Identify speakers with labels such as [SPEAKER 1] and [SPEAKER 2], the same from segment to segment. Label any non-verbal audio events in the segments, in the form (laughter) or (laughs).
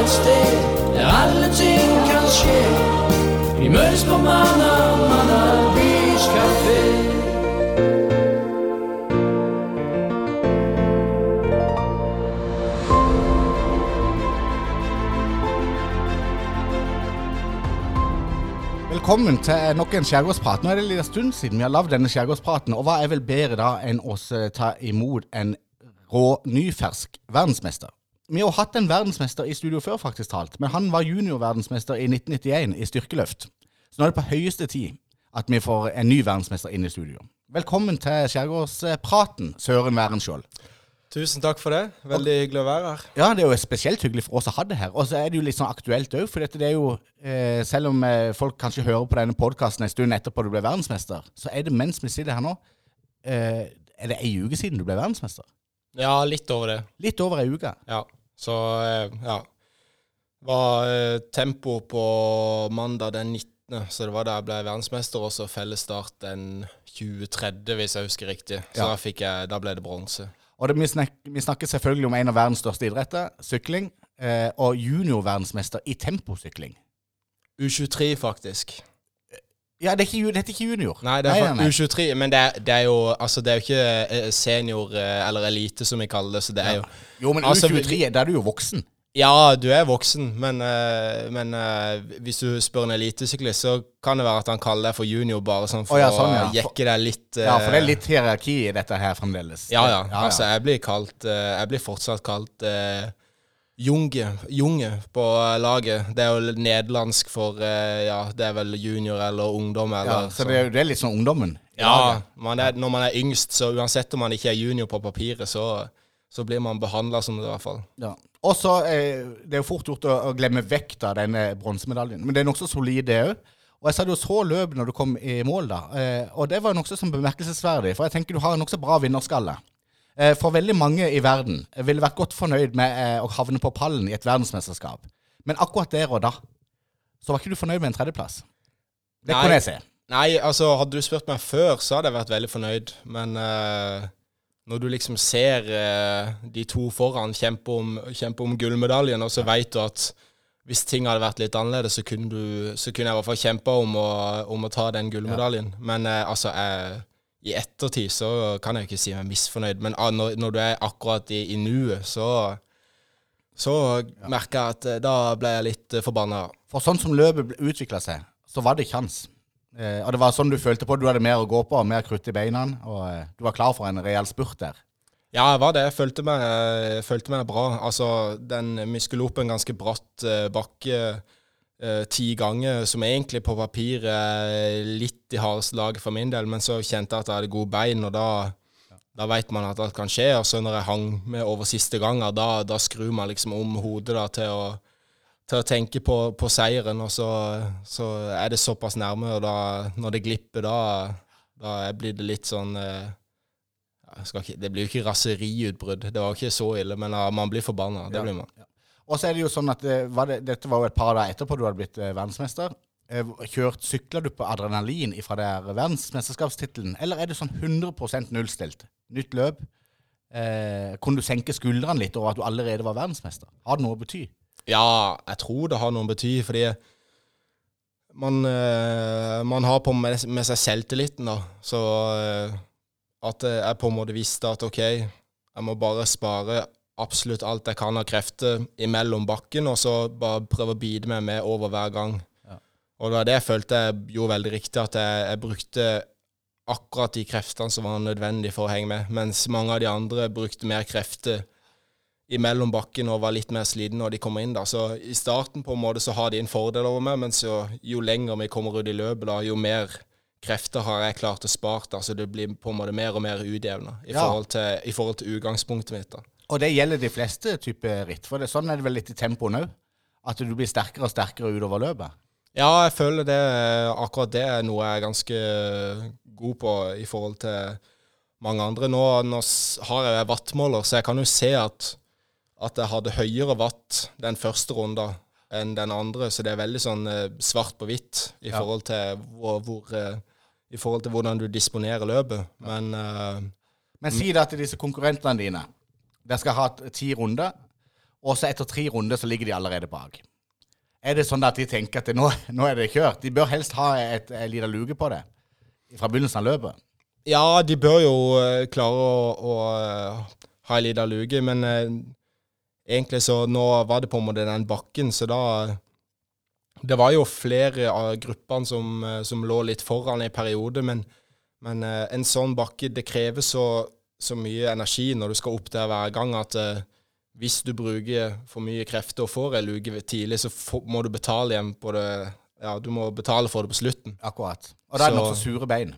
[SPEAKER 1] et sted der alle ting kan skje. Vi møtes på Manna, Manna Beach Café.
[SPEAKER 2] Velkommen til nok en skjærgårdsprat. Nå er det en liten stund siden vi har lagd denne skjærgårdspraten, og hva er vel bedre da enn å ta imot en rå, nyfersk verdensmester? Vi har hatt en verdensmester i studio før, faktisk talt, men han var juniorverdensmester i 1991 i styrkeløft. Så nå er det på høyeste tid at vi får en ny verdensmester inn i studio. Velkommen til skjærgårdspraten, Søren Værenskjold.
[SPEAKER 3] Tusen takk for det. Veldig hyggelig å være her.
[SPEAKER 2] Ja, det er jo spesielt hyggelig for oss å ha det her. Og så er det jo litt sånn aktuelt òg, for dette det er jo eh, Selv om eh, folk kanskje hører på denne podkasten en stund etterpå du ble verdensmester, så er det mens vi sitter her nå eh, Er det ei uke siden du ble verdensmester?
[SPEAKER 3] Ja, litt over det.
[SPEAKER 2] Litt over ei uke.
[SPEAKER 3] Ja. Så ja. ja. Var eh, tempo på mandag den 19., så det var da jeg ble verdensmester, og så fellesstart den 2030, hvis jeg husker riktig. Så
[SPEAKER 2] Ja.
[SPEAKER 3] da, jeg, da ble det bronse.
[SPEAKER 2] Og det, vi, snakker, vi snakker selvfølgelig om en av verdens største idretter, sykling, eh, og juniorverdensmester i temposykling.
[SPEAKER 3] U23, faktisk.
[SPEAKER 2] Ja, det, er ikke, ju- det heter ikke junior.
[SPEAKER 3] Nei, det er
[SPEAKER 2] nei,
[SPEAKER 3] fa-
[SPEAKER 2] nei.
[SPEAKER 3] U23, men det er, det er jo Altså, det er jo ikke eh, senior eh, eller elite, som vi kaller det, så det er jo
[SPEAKER 2] Jo, men
[SPEAKER 3] Altså,
[SPEAKER 2] U23, da er du jo voksen.
[SPEAKER 3] Ja, du er voksen, men, eh, men hvis du spør en elitesyklist, så kan det være at han kaller deg for junior, bare sånn for
[SPEAKER 2] Å, ja, sånn, ja.
[SPEAKER 3] å jekke deg litt.
[SPEAKER 2] Ja, for det er litt hierarki i dette her fremdeles.
[SPEAKER 3] Ja, ja. Altså, jeg blir kalt Jeg blir fortsatt kalt Junge, Junge på eh, laget. Det er jo nederlandsk for eh, Ja, det er vel junior eller ungdom
[SPEAKER 2] Ja, så det er, det er litt sånn ungdommen.
[SPEAKER 3] Ja, man er, når man er yngst, så uansett om man ikke er junior på papiret, så, så blir man behandla som det, i hvert fall.
[SPEAKER 2] Ja. Og så eh, Det er jo fort gjort å, å glemme vekt av denne bronsemedaljen, men det er nokså solid, det òg. Og jeg sa du så løp når du kom i mål, da. Eh, og det var nokså sånn bemerkelsesverdig, for jeg tenker du har en nokså bra vinnerskalle. Eh, for veldig mange i verden ville vært godt fornøyd med eh, å havne på pallen i et verdensmesterskap. Men akkurat der og da så var ikke du fornøyd med en tredjeplass. Det
[SPEAKER 3] Nei.
[SPEAKER 2] kunne jeg se.
[SPEAKER 3] Nei, altså, hadde du spurt meg før, så hadde jeg vært veldig fornøyd. Men uh, når du liksom ser uh, de to foran kjempe om, kjempe om gullmedaljen, og så vet du at hvis ting hadde vært litt annerledes, så kunne, du, så kunne jeg i hvert fall kjempe om om å ta den gullmedaljen. Men uh, altså, jeg, i ettertid så kan jeg jo ikke si meg misfornøyd. Men ah, når, når du er akkurat i, i nuet, så, så merker jeg at eh, da ble jeg litt uh, forbanna.
[SPEAKER 2] For sånn som løpet utvikla seg, så var det kjans. Eh, og det var sånn du følte på. Du hadde mer å gå på, mer krutt i beina, og eh, du var klar for en reell spurt der.
[SPEAKER 3] Ja, jeg var det. Jeg følte meg, jeg følte meg bra. Altså, den, vi skulle en ganske bratt eh, bakke eh, ti ganger, som egentlig på papiret litt i hardeste laget for min del, men så kjente jeg at jeg hadde gode bein, og da, da vet man at det kan skje. Og så når jeg hang med over siste ganger, da, da skrur man liksom om hodet da, til å til å tenke på, på seieren, og så, så er det såpass nærme, og da, når det glipper, da, da blir det litt sånn eh, ja, ikke, Det blir jo ikke raseriutbrudd, det var jo ikke så ille, men ja, man blir forbanna. Det
[SPEAKER 2] Ja.
[SPEAKER 3] blir man.
[SPEAKER 2] Og så er det jo sånn at det, var det, Dette var jo et par dager etterpå du hadde blitt eh, verdensmester. Eh, Kjørt, Sykla du på adrenalin fra det verdensmesterskapstittelen, eller er det sånn 100 nullstilt? Nytt løp. Eh, kunne du senke skuldrene litt over at du allerede var verdensmester? Har det noe å bety?
[SPEAKER 3] Ja, jeg tror det har noe å bety, fordi man, eh, man har på med, med seg selvtilliten, da. Så eh, at jeg på en måte visste at OK, jeg må bare spare absolutt alt jeg kan av krefter imellom bakken, og så bare prøve å bite meg med over hver gang.
[SPEAKER 2] Ja.
[SPEAKER 3] Og det var det jeg følte jeg gjorde veldig riktig, at jeg, jeg brukte akkurat de kreftene som var nødvendige for å henge med, mens mange av de andre brukte mer krefter imellom bakken og var litt mer sliten når de kommer inn. da. Så i starten på en måte så har de en fordel over meg, mens jo, jo lenger vi kommer ut i løpet, da, jo mer krefter har jeg klart å spare. da, Så det blir på en måte mer og mer utjevna i,
[SPEAKER 2] Ja.
[SPEAKER 3] i forhold til utgangspunktet mitt. da.
[SPEAKER 2] Og det gjelder de fleste typer ritt. For det, sånn er det vel litt i tempoen òg. At du blir sterkere og sterkere utover løpet.
[SPEAKER 3] Ja, jeg føler det, akkurat det er noe jeg er ganske god på i forhold til mange andre. Nå, nå har jeg wattmåler, så jeg kan jo se at, at jeg hadde høyere watt den første runden enn den andre, så det er veldig sånn eh, svart på hvitt i,
[SPEAKER 2] Ja.
[SPEAKER 3] forhold til hvor, hvor, eh, i forhold til hvordan du disponerer løpet. Men eh,
[SPEAKER 2] Men si det til disse konkurrentene dine Dere skal ha ti runder, og så etter tre runder så ligger de allerede bak. Er det sånn at de tenker at det, nå, nå er det kjørt? De bør helst ha et, et lite luke på det fra begynnelsen av løpet.
[SPEAKER 3] Ja, de bør jo eh, klare å, å eh, ha ei lita luke, men eh, egentlig så nå var det på en måte den bakken, så da Det var jo flere av gruppene som, eh, som lå litt foran i periode, men, men eh, en sånn bakke, det krever så, så mye energi når du skal opp der hver gang, at eh, hvis du bruker for mye krefter og får ei luke tidlig, så få- må du betale igjen på det Ja, du må betale for det på slutten.
[SPEAKER 2] Akkurat. Og da er det
[SPEAKER 3] Så-
[SPEAKER 2] nokså sure bein.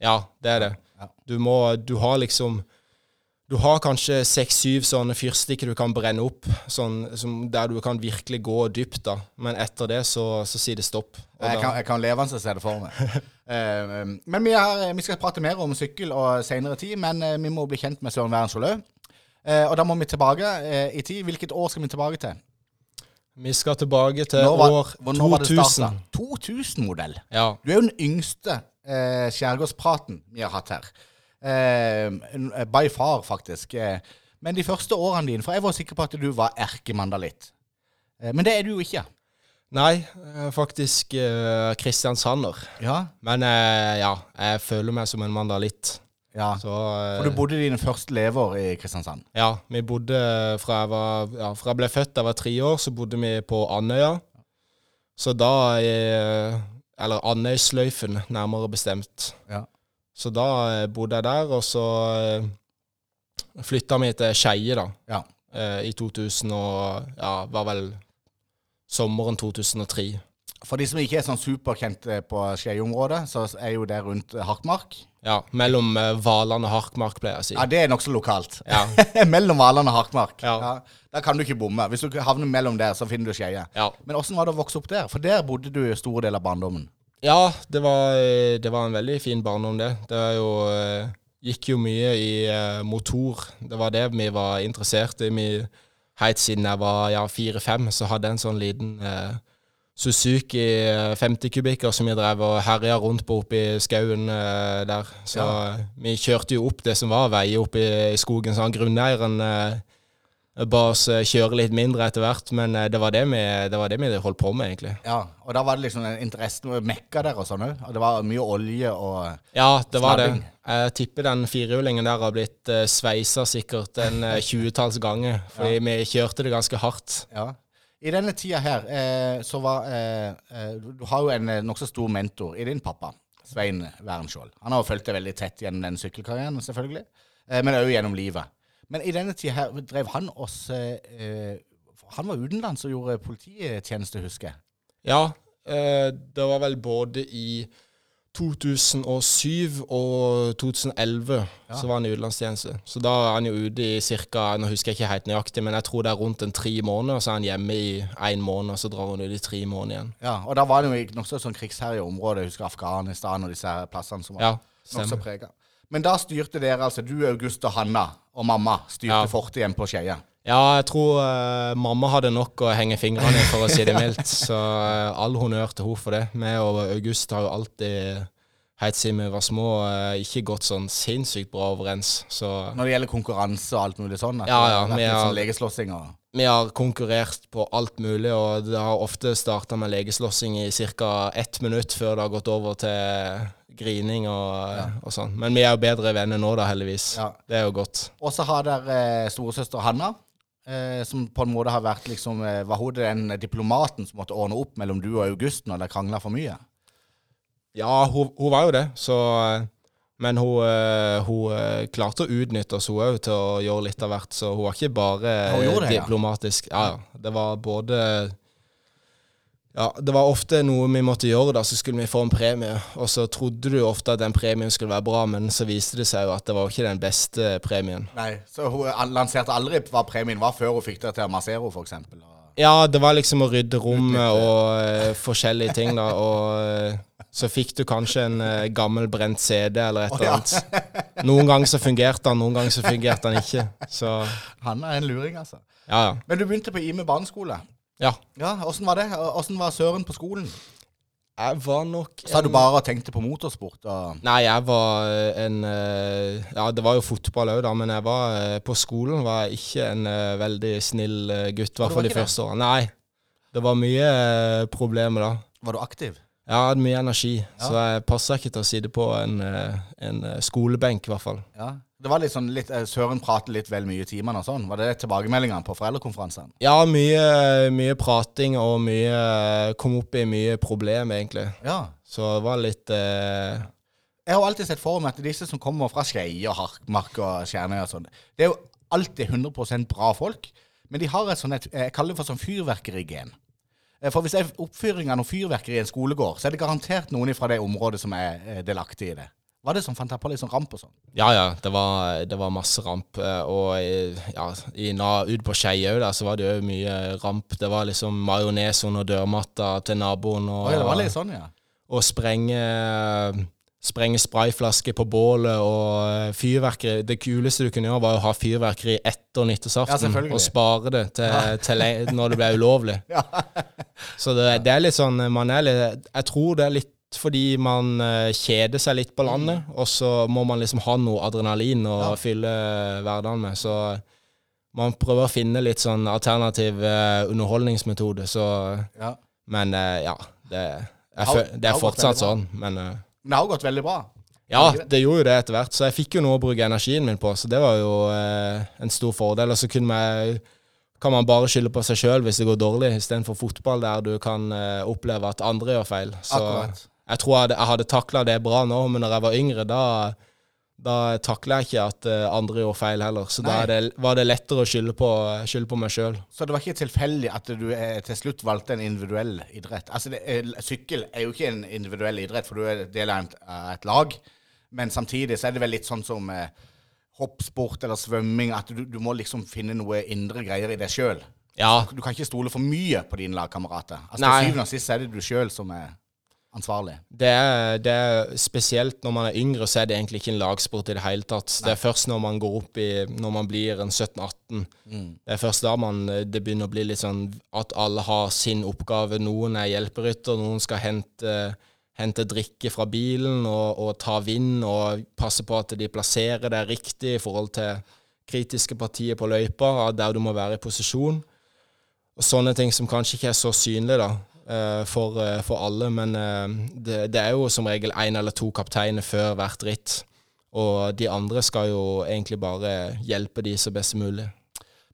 [SPEAKER 3] Ja, det er det.
[SPEAKER 2] Ja.
[SPEAKER 3] Du må Du har liksom Du har kanskje seks-syv sånne fyrstikker du kan brenne opp, sånn, som, der du kan virkelig gå dypt, da. Men etter det så, så sier det stopp.
[SPEAKER 2] Jeg kan, jeg kan levende se det for meg. (laughs) Eh, men vi, har, vi skal prate mer om sykkel og senere tid, men eh, vi må bli kjent med Søren Wærensvold òg. Eh, og da må vi tilbake eh, i tid. Hvilket år skal vi tilbake til?
[SPEAKER 3] Vi skal tilbake til
[SPEAKER 2] var-
[SPEAKER 3] år
[SPEAKER 2] når var det
[SPEAKER 3] 2000.
[SPEAKER 2] 2000-modell.
[SPEAKER 3] Ja.
[SPEAKER 2] Du er jo den yngste eh, skjærgårdspraten vi har hatt her. Eh, by far, faktisk. Men de første årene dine For jeg var sikker på at du var erkemandalitt. Eh, men det er du jo ikke.
[SPEAKER 3] Nei, eh, faktisk uh, Kristiansander.
[SPEAKER 2] Ja.
[SPEAKER 3] Men uh, ja, jeg føler meg som en mandalitt.
[SPEAKER 2] ja.
[SPEAKER 3] Så uh,
[SPEAKER 2] For du bodde dine første leveår i Kristiansand.
[SPEAKER 3] Ja, vi bodde fra jeg var Ja, fra jeg ble født da jeg var tre år, så bodde vi på Andøya. Så da Eller Andøysløyfen, nærmere bestemt.
[SPEAKER 2] Ja.
[SPEAKER 3] Så da bodde jeg der, og så flytta vi til Skeie, da.
[SPEAKER 2] Ja.
[SPEAKER 3] I 2000 og Ja, var vel sommeren 2003.
[SPEAKER 2] For de som ikke er sånn superkjent eh, på Skei-området, så er jo det rundt Harkmark.
[SPEAKER 3] Ja, mellom eh, Valand og Harkmark, pleier jeg å si.
[SPEAKER 2] Ja, det er nokså lokalt.
[SPEAKER 3] Ja. (laughs)
[SPEAKER 2] mellom Valand og Harkmark.
[SPEAKER 3] Ja.
[SPEAKER 2] Der kan du ikke bomme. Hvis du havner mellom der, så finner du Skeie.
[SPEAKER 3] Ja.
[SPEAKER 2] Men åssen var det å vokse opp der? For der bodde du store deler av barndommen.
[SPEAKER 3] Ja, det var, eh, det var en veldig fin barndom, det. Det var jo, eh, gikk jo mye i motor. Det var det vi var interessert i. Vi, helt siden jeg var ja, fire-fem, så hadde jeg en sånn liten eh, Suzuki eh, 50 kubikker som vi drev og herja rundt på oppe i skauen eh, der. Så
[SPEAKER 2] Ja.
[SPEAKER 3] eh, vi kjørte jo opp det som var veier oppe i, i skogen. Så han grunneieren eh, ba oss eh, kjøre litt mindre etter hvert, men eh, det, var det, vi, det var det vi holdt på med, egentlig.
[SPEAKER 2] Ja, Og da var det liksom en interesse med mekka der og sånn òg. Og det var mye olje og
[SPEAKER 3] Ja, det var det. Jeg tipper den firehjulingen der har blitt uh, sveisa sikkert en uh, tjuetalls ganger, (laughs) fordi vi kjørte det ganske hardt.
[SPEAKER 2] Ja. I denne tida her, eh, så var eh, eh, Du har jo en eh, nokså stor mentor i din pappa, Svein Wærenskjold. Han har jo fulgt deg veldig tett gjennom den sykkelkarrieren, selvfølgelig, eh, men òg gjennom livet. Men i denne tida her drev han oss eh, eh, Han var utenlands og gjorde polititjeneste, husker jeg.
[SPEAKER 3] Ja, eh, det var vel både i 2007 og 2011 så var han i utenlandstjeneste. Så da er han jo ute i ca. Nå husker jeg ikke helt nøyaktig, men jeg tror det er rundt en tre måneder. Så er han hjemme i én måned, og så drar han ut i tre måneder igjen.
[SPEAKER 2] Ja, Og da var det jo nokså sånn krigsherja område. Jeg husker Afghanistan og disse plassene som var
[SPEAKER 3] Ja,
[SPEAKER 2] nokså prega. Men da styrte dere, altså du, August og Hanna og mamma, styrte
[SPEAKER 3] Ja.
[SPEAKER 2] fortet hjemme på Skeia.
[SPEAKER 3] Ja, jeg tror uh, mamma hadde nok å henge fingrene i, for å si det (laughs) mildt. Så uh, all honnør til henne for det. Vi og August har jo alltid, helt siden vi var små, uh, ikke gått sånn sinnssykt bra overens. Så
[SPEAKER 2] Når det gjelder konkurranse og alt mulig sånn.
[SPEAKER 3] Ja, ja, vi
[SPEAKER 2] litt
[SPEAKER 3] har-
[SPEAKER 2] sånn legeslåssing og
[SPEAKER 3] vi har konkurrert på alt mulig, og det har ofte starta med legeslåssing i ca. ett minutt før det har gått over til grining og, og sånn. Men vi er jo bedre venner nå, da, heldigvis.
[SPEAKER 2] Ja.
[SPEAKER 3] Det er jo godt.
[SPEAKER 2] Og så har dere eh, storesøster Hanna, eh, som på en måte har vært liksom eh, Var hun den diplomaten som måtte ordne opp mellom du og August når dere krangla for mye?
[SPEAKER 3] Ja, hun, hun var jo det, så eh, Men hun, eh, hun eh, klarte å utnytte oss, hun òg, til å gjøre litt av hvert. Så hun var ikke bare
[SPEAKER 2] det,
[SPEAKER 3] diplomatisk. Ja, ja. Det var både Ja, det var ofte noe vi måtte gjøre, da, så skulle vi få en premie. Og så trodde du ofte at den premien skulle være bra, men så viste det seg jo at det var ikke den beste premien.
[SPEAKER 2] Nei, Så hun lanserte aldri hva premien var før hun fikk det til å massere henne, f.eks.?
[SPEAKER 3] Ja, det var liksom å rydde rommet og uh, forskjellige ting, da. Og uh, så fikk du kanskje en uh, gammel brent CD eller et eller
[SPEAKER 2] ja.
[SPEAKER 3] annet. Noen ganger så fungerte han, noen ganger så fungerte han ikke. Så
[SPEAKER 2] Han er en luring, altså.
[SPEAKER 3] ja, ja.
[SPEAKER 2] Men du begynte på Ime barneskole.
[SPEAKER 3] Ja.
[SPEAKER 2] Ja, Åssen var det? Åssen var Søren på skolen?
[SPEAKER 3] Jeg var nok
[SPEAKER 2] Så du bare tenkte på motorsport? Og...
[SPEAKER 3] Nei, jeg var eh, en eh, Ja, det var jo fotball òg, da, men jeg var eh, på skolen var jeg ikke en veldig snill gutt. I hvert fall de første årene. Nei. Det var mye problemer da.
[SPEAKER 2] Var du aktiv?
[SPEAKER 3] Jeg hadde mye energi, så jeg passa ikke til å sitte på en, en skolebenk, i hvert fall.
[SPEAKER 2] Ja. Det var litt sånn litt, eh, Søren prater litt vel mye i timene og sånn. Var det tilbakemeldingene på foreldrekonferansen?
[SPEAKER 3] Ja, mye, mye prating og mye Kom opp i mye problem, egentlig.
[SPEAKER 2] Ja.
[SPEAKER 3] Så det var litt eh,
[SPEAKER 2] Jeg har alltid sett for meg at disse som kommer fra Skeie og Harkmark og Skjernøy og sånn, det er jo alltid 100% bra folk, men de har et sånt, et, jeg kaller det for sånn fyrverkerigen. Eh, For hvis det er oppfyring av noe fyrverkeri i en skolegård, så er det garantert noen fra det området som er eh, delaktig i det. Var det som fant jeg på litt sånn ramp og sånn?
[SPEAKER 3] Ja, ja, det var, det var masse ramp. eh, Og ja, i, ute på Skeie òg, der, så var det jo mye ramp. Det var liksom majones under dørmatta til naboen, og,
[SPEAKER 2] Oi, det var litt sånn, ja.
[SPEAKER 3] og sprenge Sprenge sprayflasker på bålet og eh, fyrverkeri. Det kuleste du kunne gjøre, var å ha fyrverkeri etter
[SPEAKER 2] Ja,
[SPEAKER 3] nyttårsaften.
[SPEAKER 2] Ja,
[SPEAKER 3] og spare det til, (laughs) til når det ble ulovlig. Så det, det er litt sånn Man er litt Jeg tror det er litt fordi man eh, kjeder seg litt på landet, og så må man liksom ha noe adrenalin å
[SPEAKER 2] Ja.
[SPEAKER 3] fylle hverdagen med. Så man prøver å finne litt sånn alternativ eh, underholdningsmetode, så
[SPEAKER 2] ja.
[SPEAKER 3] Men eh, ja, det, jeg,
[SPEAKER 2] det
[SPEAKER 3] er fortsatt sånn, men
[SPEAKER 2] Men det har gått veldig bra.
[SPEAKER 3] ja, det gjorde jo det etter hvert, så jeg fikk jo noe å bruke energien min på, så det var jo eh, en stor fordel. Og så man, kan man bare skylde på seg sjøl hvis det går dårlig, istedenfor fotball der du kan eh, oppleve at andre gjør feil. Så
[SPEAKER 2] Akkurat.
[SPEAKER 3] Jeg tror jeg hadde, jeg hadde takla det bra nå, men når jeg var yngre, da, da takla jeg ikke at eh, andre gjorde feil heller. Så da
[SPEAKER 2] Nei.
[SPEAKER 3] er det, var det lettere å skylde på, skylde på meg sjøl.
[SPEAKER 2] Så det var ikke tilfeldig at du eh, til slutt valgte en individuell idrett? Altså, det, Sykkel er jo ikke en individuell idrett, for du er del av et lag. Men samtidig så er det vel litt sånn som eh, hoppsport eller svømming, at du, du må liksom finne noe indre greier i deg sjøl.
[SPEAKER 3] Ja,
[SPEAKER 2] Du kan ikke stole for mye på dine lagkamerater. Altså, Til syvende og sist er det du sjøl som er ansvarlig.
[SPEAKER 3] Det er, det er spesielt når man er yngre, så er det egentlig ikke en lagsport i det hele tatt. Det er først når man går opp i Når man blir en 17-18. Det er først da man, det begynner å bli litt sånn at alle har sin oppgave. Noen er hjelperytter, noen skal hente, hente drikke fra bilen og, og ta vind og passe på at de plasserer det riktig i forhold til kritiske partier på løypa, der du må være i posisjon. Og sånne ting som kanskje ikke er så synlige da, eh, for, eh, for alle, men eh, det, det er jo som regel én eller to kapteiner før hvert ritt. Og de andre skal jo egentlig bare hjelpe de så best mulig.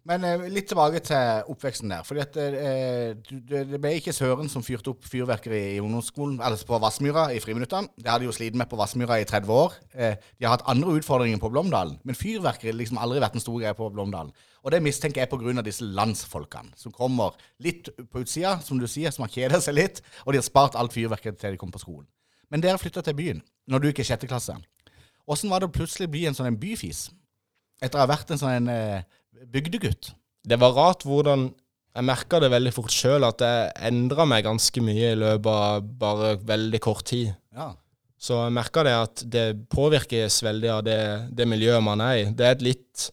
[SPEAKER 2] Men eh, litt tilbake til oppveksten der. fordi at eh, det, det ble ikke Søren som fyrte opp fyrverkeri i ungdomsskolen, altså på Vassmyra i friminuttene. Det hadde de jo slitt med på Vassmyra i 30 år. Eh, de har hatt andre utfordringer på Blomdalen, men fyrverkeri har liksom aldri vært en stor greie på Blomdalen. Og det mistenker jeg pga. disse landsfolkene som kommer litt på utsida, som du sier, som har kjeda seg litt, og de har spart alt fyrverkeri til de kommer på skolen. Men dere flytta til byen når du gikk i sjette klasse. Åssen var det å plutselig bli en sånn en byfis? Etter å ha vært en sånn en eh, bygdegutt?
[SPEAKER 3] Det var rart hvordan Jeg merka det veldig fort sjøl, at jeg endra meg ganske mye i løpet av bare veldig kort tid.
[SPEAKER 2] Ja.
[SPEAKER 3] Så jeg merka det at det påvirkes veldig av det, det miljøet man er i. Det er et litt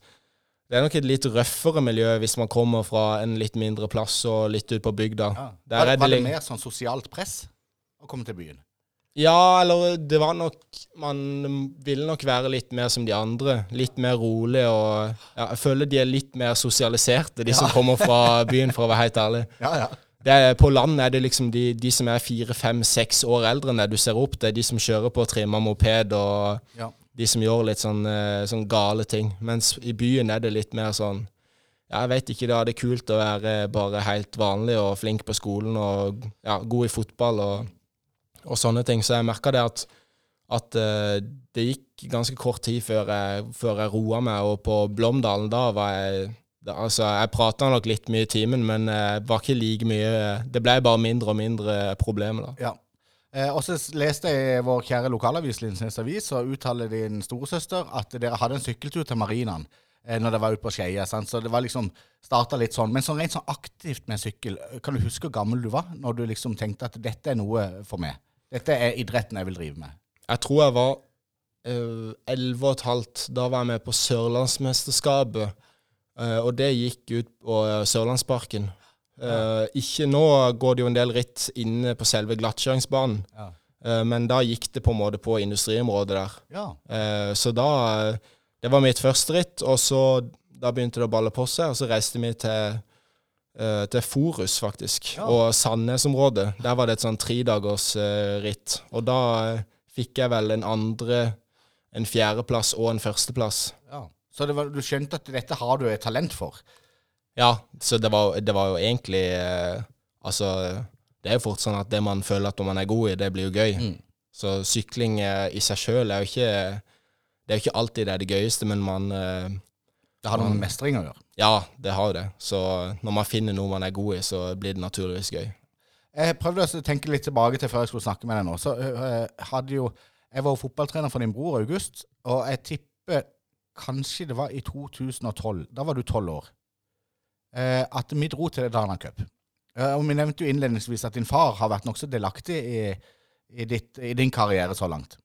[SPEAKER 3] det er nok et litt røffere miljø hvis man kommer fra en litt mindre plass og litt ut på bygda.
[SPEAKER 2] Ja.
[SPEAKER 3] Der
[SPEAKER 2] Var,
[SPEAKER 3] er
[SPEAKER 2] det- var det mer sånn sosialt press å komme til byen?
[SPEAKER 3] Ja, eller det var nok Man ville nok være litt mer som de andre. Litt mer rolig og ja, Jeg føler de er litt mer sosialiserte, de som kommer fra byen, for å være helt ærlig.
[SPEAKER 2] Ja, ja.
[SPEAKER 3] Det er, på land er det liksom de, de som er fire, fem, seks år eldre enn deg du ser opp til. De som kjører på trimma moped, og
[SPEAKER 2] Ja.
[SPEAKER 3] de som gjør litt sånn, eh, sånn gale ting. Mens i byen er det litt mer sånn ja, jeg vet ikke, da er det kult å være bare helt vanlig og flink på skolen og ja, god i fotball og, og sånne ting. Så jeg merka det at, at uh, det gikk ganske kort tid før jeg, før jeg roa meg, og på Blomdalen da var jeg da, Altså, jeg prata nok litt mye i timen, men uh, var ikke like mye Det ble bare mindre og mindre problemer, da.
[SPEAKER 2] ja. Eh, og så leste jeg i vår kjære lokalavis Linsnes Avis, og uttaler din storesøster at dere hadde en sykkeltur til marinaen eh, når dere var ute på Skeie. Så det var liksom starta litt sånn. Men sånn rent sånn aktivt med sykkel, eh, kan du huske hvor gammel du var når du liksom tenkte at dette er noe for meg? Dette er idretten jeg vil drive med.
[SPEAKER 3] Jeg tror jeg var eh, elleve og et halvt. Da var jeg med på Sørlandsmesterskapet. Uh, og det gikk ut på uh, Sørlandsparken. Eh, ikke nå går det jo en del ritt inne på selve glattkjøringsbanen,
[SPEAKER 2] Ja.
[SPEAKER 3] men da gikk det på en måte på industriområdet der.
[SPEAKER 2] ja.
[SPEAKER 3] Så da Det var mitt første ritt, og så da begynte det å balle på seg, og så reiste vi til til Forus, faktisk,
[SPEAKER 2] Ja.
[SPEAKER 3] og Sandnes-området. Der var det et sånn tredagers uh, ritt. Og da uh, fikk jeg vel en andre, en fjerdeplass og en førsteplass.
[SPEAKER 2] ja. Så det var, du skjønte at dette har du et talent for?
[SPEAKER 3] Ja, så det var, det var jo egentlig uh, Altså, det er jo fort sånn at det man føler at man er god i, det blir jo gøy.
[SPEAKER 2] Mm.
[SPEAKER 3] Så sykling eh, i seg sjøl er jo ikke Det er jo ikke alltid det er det gøyeste, men man eh,
[SPEAKER 2] Det har noe med mestring å gjøre.
[SPEAKER 3] Ja, det har det. Så når man finner noe man er god i, så blir det naturligvis gøy.
[SPEAKER 2] Jeg prøvde å tenke litt tilbake til før jeg skulle snakke med deg nå. Så øh, hadde jo Jeg var fotballtrener for din bror August, og jeg tipper kanskje det var i 2012. Da var du tolv år. Eh, at vi dro til Dana Cup. Eh, og vi nevnte jo innledningsvis at din far har vært nokså delaktig i, i, ditt, i din karriere så langt.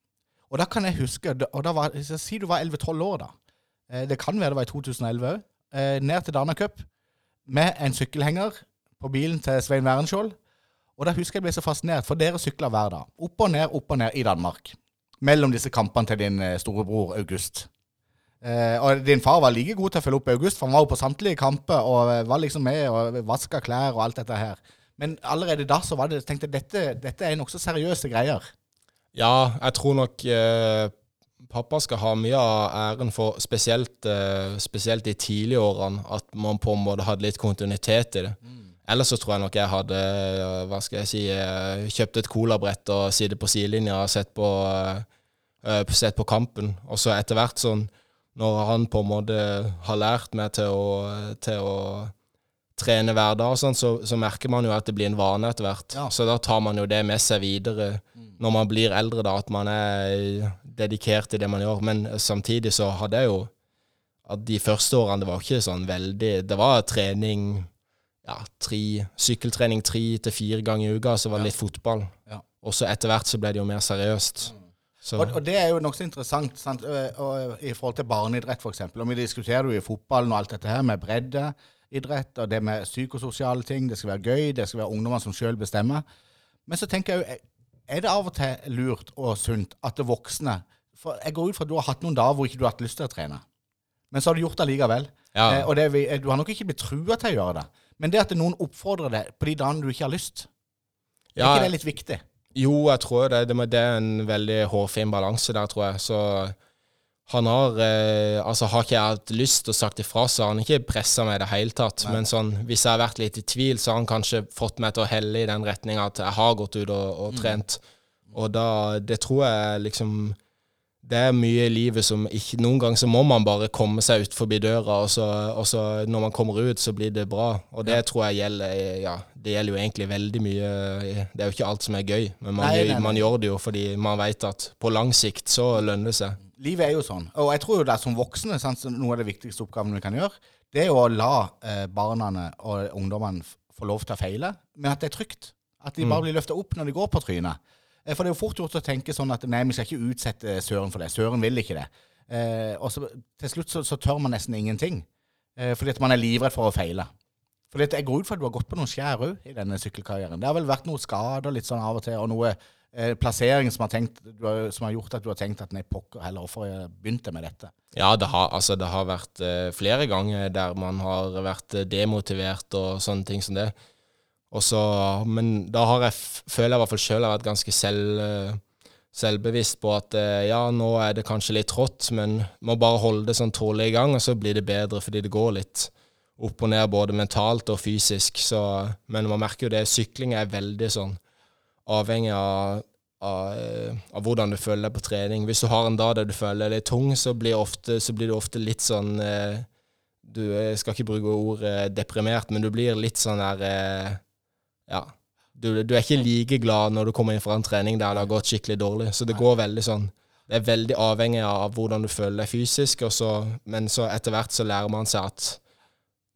[SPEAKER 2] Og da kan jeg huske og da var, Si du var 11-12 år, da. Eh, det kan være det var i 2011 òg. Eh, ned til Dana Cup med en sykkelhenger på bilen til Svein Værenskjold. Og da husker jeg ble så fascinert, for dere sykler hver dag. Opp og ned, opp og ned i Danmark. Mellom disse kampene til din eh, storebror August. Eh, og din far var like god til å følge opp August, for han var jo på samtlige kamper og eh, var liksom med og vaska klær og alt dette her. Men allerede da så var det, tenkte jeg dette, dette er nokså seriøse greier.
[SPEAKER 3] Ja, jeg tror nok eh, pappa skal ha mye av æren for spesielt, eh, spesielt de tidlige årene, at man på en måte hadde litt kontinuitet i det. Ellers så tror jeg nok jeg hadde eh, hva skal jeg si, eh, kjøpt et colabrett og sittet på sidelinja og sett på, sett på kampen. Og så etter hvert sånn, når han på en måte har lært meg til å, til å trene hver dag, sånn, så, så merker man jo at det blir en vane etter hvert.
[SPEAKER 2] Ja.
[SPEAKER 3] Så da tar man jo det med seg videre når man blir eldre, da, at man er dedikert til det man gjør. Men samtidig så hadde jeg jo at de første årene det var ikke sånn veldig Det var trening ja, tre, sykkeltrening tre til fire ganger i uka, så var det litt fotball.
[SPEAKER 2] Ja.
[SPEAKER 3] Og så etter hvert så ble det jo mer seriøst. Så,
[SPEAKER 2] Og, og det er jo nokså interessant sant? Og, og, i forhold til barneidrett, f.eks. Og vi diskuterer jo i fotballen og alt dette her med breddeidrett og det med psykososiale ting. Det skal være gøy, det skal være ungdommer som sjøl bestemmer. Men så tenker jeg jo, er det av og til lurt og sunt at det voksne For jeg går ut fra at du har hatt noen dager hvor ikke du har hatt lyst til å trene. Men så har du gjort det likevel.
[SPEAKER 3] Ja.
[SPEAKER 2] Eh, og det, er du har nok ikke blitt trua til å gjøre det. Men det at noen oppfordrer deg på de dagene du ikke har lyst, er ikke det litt viktig?
[SPEAKER 3] Jo, jeg tror det. Det, det er en veldig hårfin balanse der, tror jeg. Så han har eh, Altså, har ikke jeg hatt lyst og sagt ifra, så har han ikke pressa meg i det hele tatt. Men sånn, hvis jeg har vært litt i tvil, så har han kanskje fått meg til å helle i den retninga at jeg har gått ut og, og trent. Og da Det tror jeg liksom det er mye i livet som ikke Noen ganger så må man bare komme seg ut forbi døra, og så, og så når man kommer ut, så blir det bra. Og det tror jeg gjelder Ja, det gjelder jo egentlig veldig mye Det er jo ikke alt som er gøy, men man,
[SPEAKER 2] Nei, nei, nei.
[SPEAKER 3] man gjør det jo fordi man vet at på lang sikt så lønner det seg.
[SPEAKER 2] Livet er jo sånn. Og jeg tror jo det er som voksne sant, noe av det viktigste oppgavene vi kan gjøre, det er jo å la eh, barna og ungdommene få lov til å feile, men at det er trygt. At de bare blir løfta opp når de går på trynet. Eh, for det er jo fort gjort å tenke sånn at nei, vi skal ikke utsette Søren for det. Søren vil ikke det. Eh, og så til slutt så, så tør man nesten ingenting. Eh, fordi at man er livredd for å feile. For jeg går ut fra at du har gått på noen skjær òg i denne sykkelkarrieren. Det har vel vært noen skader litt sånn av og til, og noe eh, plassering som har, tenkt, har, som har gjort at du har tenkt at nei, pokker heller, hvorfor jeg begynte med dette?
[SPEAKER 3] Ja, det har, altså, det har vært eh, flere ganger der man har vært eh, demotivert og sånne ting som det. Også, men da har jeg, føler jeg i hvert fall sjøl vært ganske selv, eh, selvbevisst på at eh, ja, nå er det kanskje litt trått, men må bare holde det sånn tålelig i gang, og så blir det bedre fordi det går litt opp og ned både mentalt og fysisk. Så, men man merker jo det, sykling er veldig sånn avhengig av, av, eh, av hvordan du føler deg på trening. Hvis du har en dag der du føler deg litt tung, så blir, ofte, så blir du ofte litt sånn eh, Du skal ikke bruke ordet deprimert, men du blir litt sånn der eh, Ja. Du, du er ikke like glad når du kommer inn fra en trening der det har gått skikkelig dårlig. Så det går veldig sånn Det er veldig avhengig av hvordan du føler deg fysisk, og så, men så etter hvert så lærer man seg at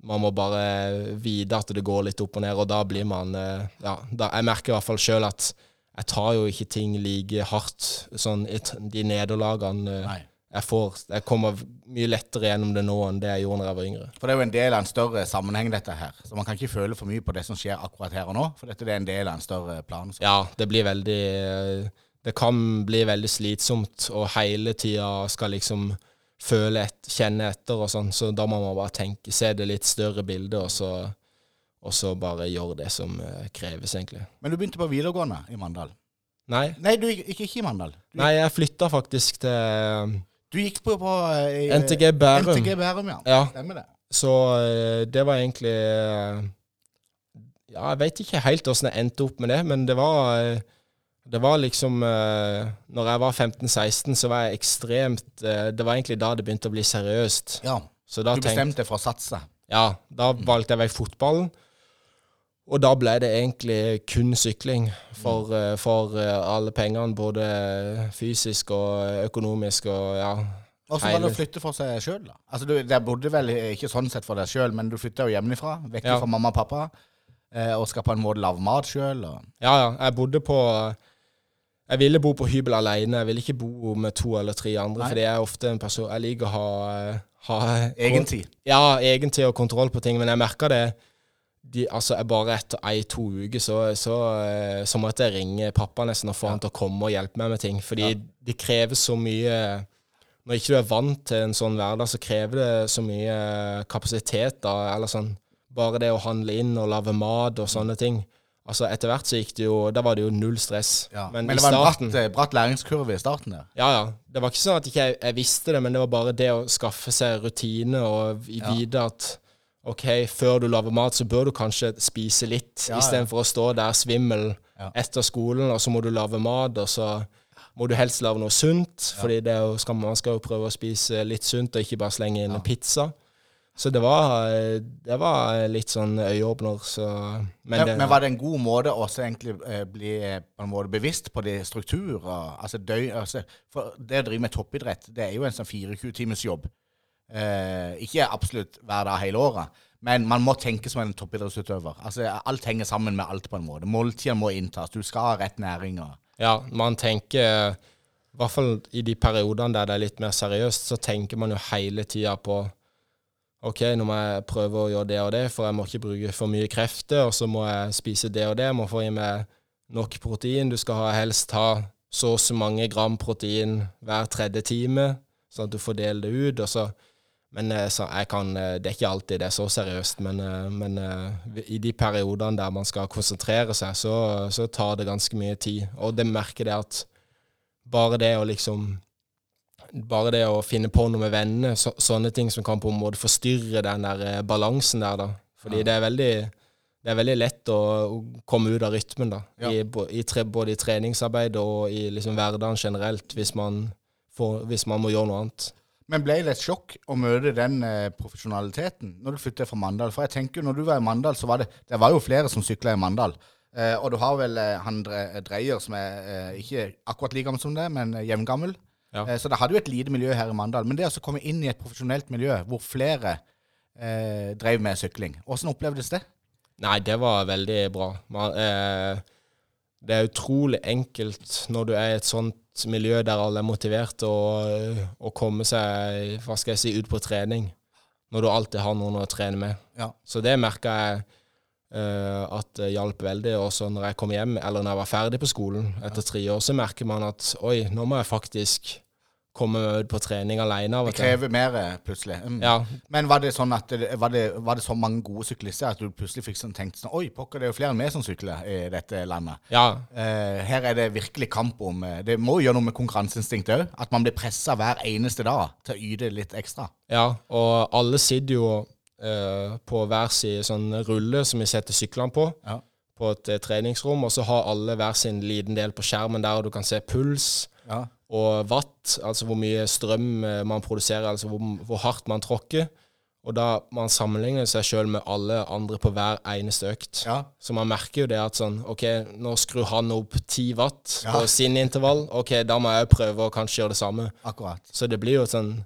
[SPEAKER 3] man må bare vite at det går litt opp og ned, og da blir man eh, Ja, da, jeg merker i hvert fall sjøl at jeg tar jo ikke ting like hardt, sånn de nederlagene. eh,
[SPEAKER 2] Nei.
[SPEAKER 3] jeg får Jeg kommer mye lettere gjennom det nå enn det jeg gjorde da jeg var yngre.
[SPEAKER 2] For det er jo en del av en større sammenheng, dette her. Så man kan ikke føle for mye på det som skjer akkurat her og nå, for dette er en del av en større plan. Så.
[SPEAKER 3] Ja, det blir veldig Det kan bli veldig slitsomt, og hele tida skal liksom føle et, kjenne etter og sånn, så da må man bare tenke, se det litt større bildet, og så, og så bare gjøre det som eh, kreves, egentlig.
[SPEAKER 2] Men du begynte på videregående i Mandal.
[SPEAKER 3] Nei,
[SPEAKER 2] Nei, du gikk ikke, ikke i Mandal. Du,
[SPEAKER 3] nei jeg flytta faktisk til
[SPEAKER 2] du gikk på, på eh,
[SPEAKER 3] NTG Bærum.
[SPEAKER 2] NTG Bærum, ja.
[SPEAKER 3] Ja,
[SPEAKER 2] Stemmer det.
[SPEAKER 3] så eh, det var egentlig Ja, jeg veit ikke helt åssen jeg endte opp med det, men det var det var liksom uh, Når jeg var 15-16, så var jeg ekstremt uh, Det var egentlig da det begynte å bli seriøst.
[SPEAKER 2] Ja. Du bestemte deg for å satse.
[SPEAKER 3] Ja, da valgte jeg vekk fotballen. Og da ble det egentlig kun sykling for, eh, for alle pengene, både fysisk og økonomisk og ja.
[SPEAKER 2] Så var det å flytte for seg sjøl, da. Altså, du der bodde vel ikke sånn sett for deg sjøl, men du flytta jo hjemmefra, vekk
[SPEAKER 3] Ja.
[SPEAKER 2] fra mamma og pappa, eh, og skal på en måte lage mat sjøl. Og...
[SPEAKER 3] Ja, ja. Jeg bodde på Jeg ville bo på hybel alene. Jeg ville ikke bo med to eller tre andre,
[SPEAKER 2] Nei.
[SPEAKER 3] fordi jeg er ofte en person Jeg liker å ha, ha
[SPEAKER 2] Egentid.
[SPEAKER 3] Ja, egentid og kontroll på ting, men jeg merker det de, altså jeg Bare etter ei-to uker så, så, eh, så måtte jeg ringe pappa nesten og få han til å komme og hjelpe meg med ting. Fordi det krever så mye Når ikke du er vant til en sånn hverdag, så krever det så mye kapasitet. da, eller sånn, Bare det å handle inn og lage mat og sånne ting. Altså Etter hvert så gikk det jo Da var det jo null stress.
[SPEAKER 2] Ja.
[SPEAKER 3] Men,
[SPEAKER 2] Men,
[SPEAKER 3] i
[SPEAKER 2] det var en
[SPEAKER 3] starten
[SPEAKER 2] bratt, eh, bratt læringskurve i starten der.
[SPEAKER 3] ja, ja. Det var ikke sånn at ikke jeg, jeg visste det, men det var bare det å skaffe seg rutine og i-
[SPEAKER 2] Ja.
[SPEAKER 3] vite at OK, før du lager mat, så bør du kanskje spise litt,
[SPEAKER 2] Ja, ja.
[SPEAKER 3] istedenfor å stå der svimmel
[SPEAKER 2] Ja.
[SPEAKER 3] etter skolen, og så må du lage mat, og så må du helst lage noe sunt, skal, man skal jo prøve å spise litt sunt, og ikke bare slenge inn en pizza. Så det var, det var litt sånn øyeåpner, så Men,
[SPEAKER 2] Men, men var det en god måte å egentlig eh, bli eh, på en måte bevisst på de strukturer? Altså døy, altså, for det å drive med toppidrett, det er jo en sånn 24 timers jobb. Eh, ikke absolutt hver dag hele året, men man må tenke som en toppidrettsutøver. Altså, alt henger sammen med alt på en måte. Måltidene må inntas, du skal ha rett næring.
[SPEAKER 3] Ja, man tenker I hvert fall i de periodene der det er litt mer seriøst, så tenker man jo hele tida på OK, nå må jeg prøve å gjøre det og det, for jeg må ikke bruke for mye krefter, og så må jeg spise det og det, jeg må få i meg nok protein. Du skal helst ha så og så mange gram protein hver tredje time, sånn at du fordeler det ut. og så men eh, jeg kan, eh, det er ikke alltid det er så seriøst, men, eh, men i de periodene der man skal konsentrere seg, så, så tar det ganske mye tid. Og det merker det at bare det å liksom Bare det å finne på noe med vennene, så, sånne ting som kan på en måte forstyrre den der eh, balansen der, da. Fordi det er veldig det er veldig lett å, å komme ut av rytmen, da.
[SPEAKER 2] Ja.
[SPEAKER 3] I, i tre, både i treningsarbeid og i liksom hverdagen generelt, hvis man, får, hvis man må gjøre noe annet.
[SPEAKER 2] Men ble det et sjokk å møte den eh, profesjonaliteten når du flyttet fra Mandal? For jeg tenker når du var i Mandal, så var det Det var jo flere som sykla i Mandal. Eh, og du har vel eh, han Dre- Dreyer, som er eh, ikke akkurat like gammel som deg, men eh, jevngammel.
[SPEAKER 3] Ja.
[SPEAKER 2] Eh, så det hadde jo et lite miljø her i Mandal. Men det å komme inn i et profesjonelt miljø hvor flere eh, drev med sykling, hvordan opplevdes det?
[SPEAKER 3] Nei, det var veldig bra. Man, eh, det er utrolig enkelt når du er i et sånt miljø der alle er motivert å, komme seg hva skal jeg si, ut på trening. Når du alltid har noen å trene med.
[SPEAKER 2] Ja.
[SPEAKER 3] Så det merka jeg Uh, at det hjalp veldig. Og så når jeg kom hjem, eller når jeg var ferdig på skolen etter tre år, så merker man at oi, nå må jeg faktisk komme ut på trening alene
[SPEAKER 2] Det krever mer, eh, plutselig. Mm.
[SPEAKER 3] Ja,
[SPEAKER 2] Men var det sånn at var, det, var det så mange gode syklister at du plutselig fikk sånn tenkt sånn Oi, pokker, det er jo flere enn meg som sykler i dette landet.
[SPEAKER 3] ja,
[SPEAKER 2] Uh, her er det virkelig kamp om eh, Det må jo gjøre noe med konkurranseinstinktet òg. At man blir pressa hver eneste dag til å yte litt ekstra.
[SPEAKER 3] Ja, og alle sitter jo uh, på hver sin sånn rulle som vi setter syklene på,
[SPEAKER 2] Ja.
[SPEAKER 3] på et treningsrom, og så har alle hver sin liten del på skjermen der og du kan se puls
[SPEAKER 2] Ja.
[SPEAKER 3] Og watt, altså hvor mye strøm eh, man produserer, altså hvor, hvor hardt man tråkker. Og da man sammenligner seg sjøl med alle andre på hver eneste økt.
[SPEAKER 2] Ja.
[SPEAKER 3] Så man merker jo det at sånn OK, nå skrur han opp 10 watt
[SPEAKER 2] Ja.
[SPEAKER 3] på sin intervall. OK, da må jeg prøve å kanskje gjøre det samme.
[SPEAKER 2] Akkurat.
[SPEAKER 3] Så det blir jo et sånn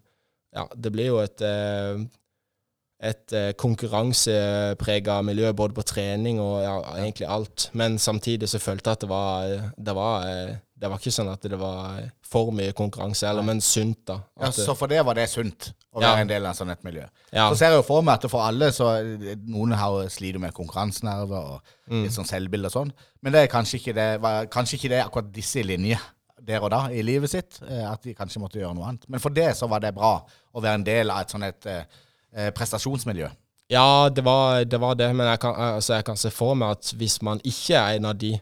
[SPEAKER 3] Ja, det blir jo et eh, et eh, konkurranseprega miljø både på trening og ja, egentlig alt. Men samtidig så følte jeg at det var, det var, eh, det var ikke sånn at det var for mye konkurranse, eller, men sunt, da.
[SPEAKER 2] Ja, så for det var det sunt å
[SPEAKER 3] Ja.
[SPEAKER 2] være en del av et sånt miljø.
[SPEAKER 3] ja,
[SPEAKER 2] Så ser jeg jo for meg at for alle så Noen har sliter med konkurransenerver og
[SPEAKER 3] Mm.
[SPEAKER 2] litt sånn selvbilde og sånn. Men det er kanskje ikke det, var, kanskje ikke det akkurat disse linjer der og da i livet sitt. eh, At de kanskje måtte gjøre noe annet. Men for det så var det bra å være en del av et sånn et eh, eh, prestasjonsmiljø.
[SPEAKER 3] ja det, var, det var det, men jeg kan, altså, jeg kan se for meg at hvis man ikke er en av de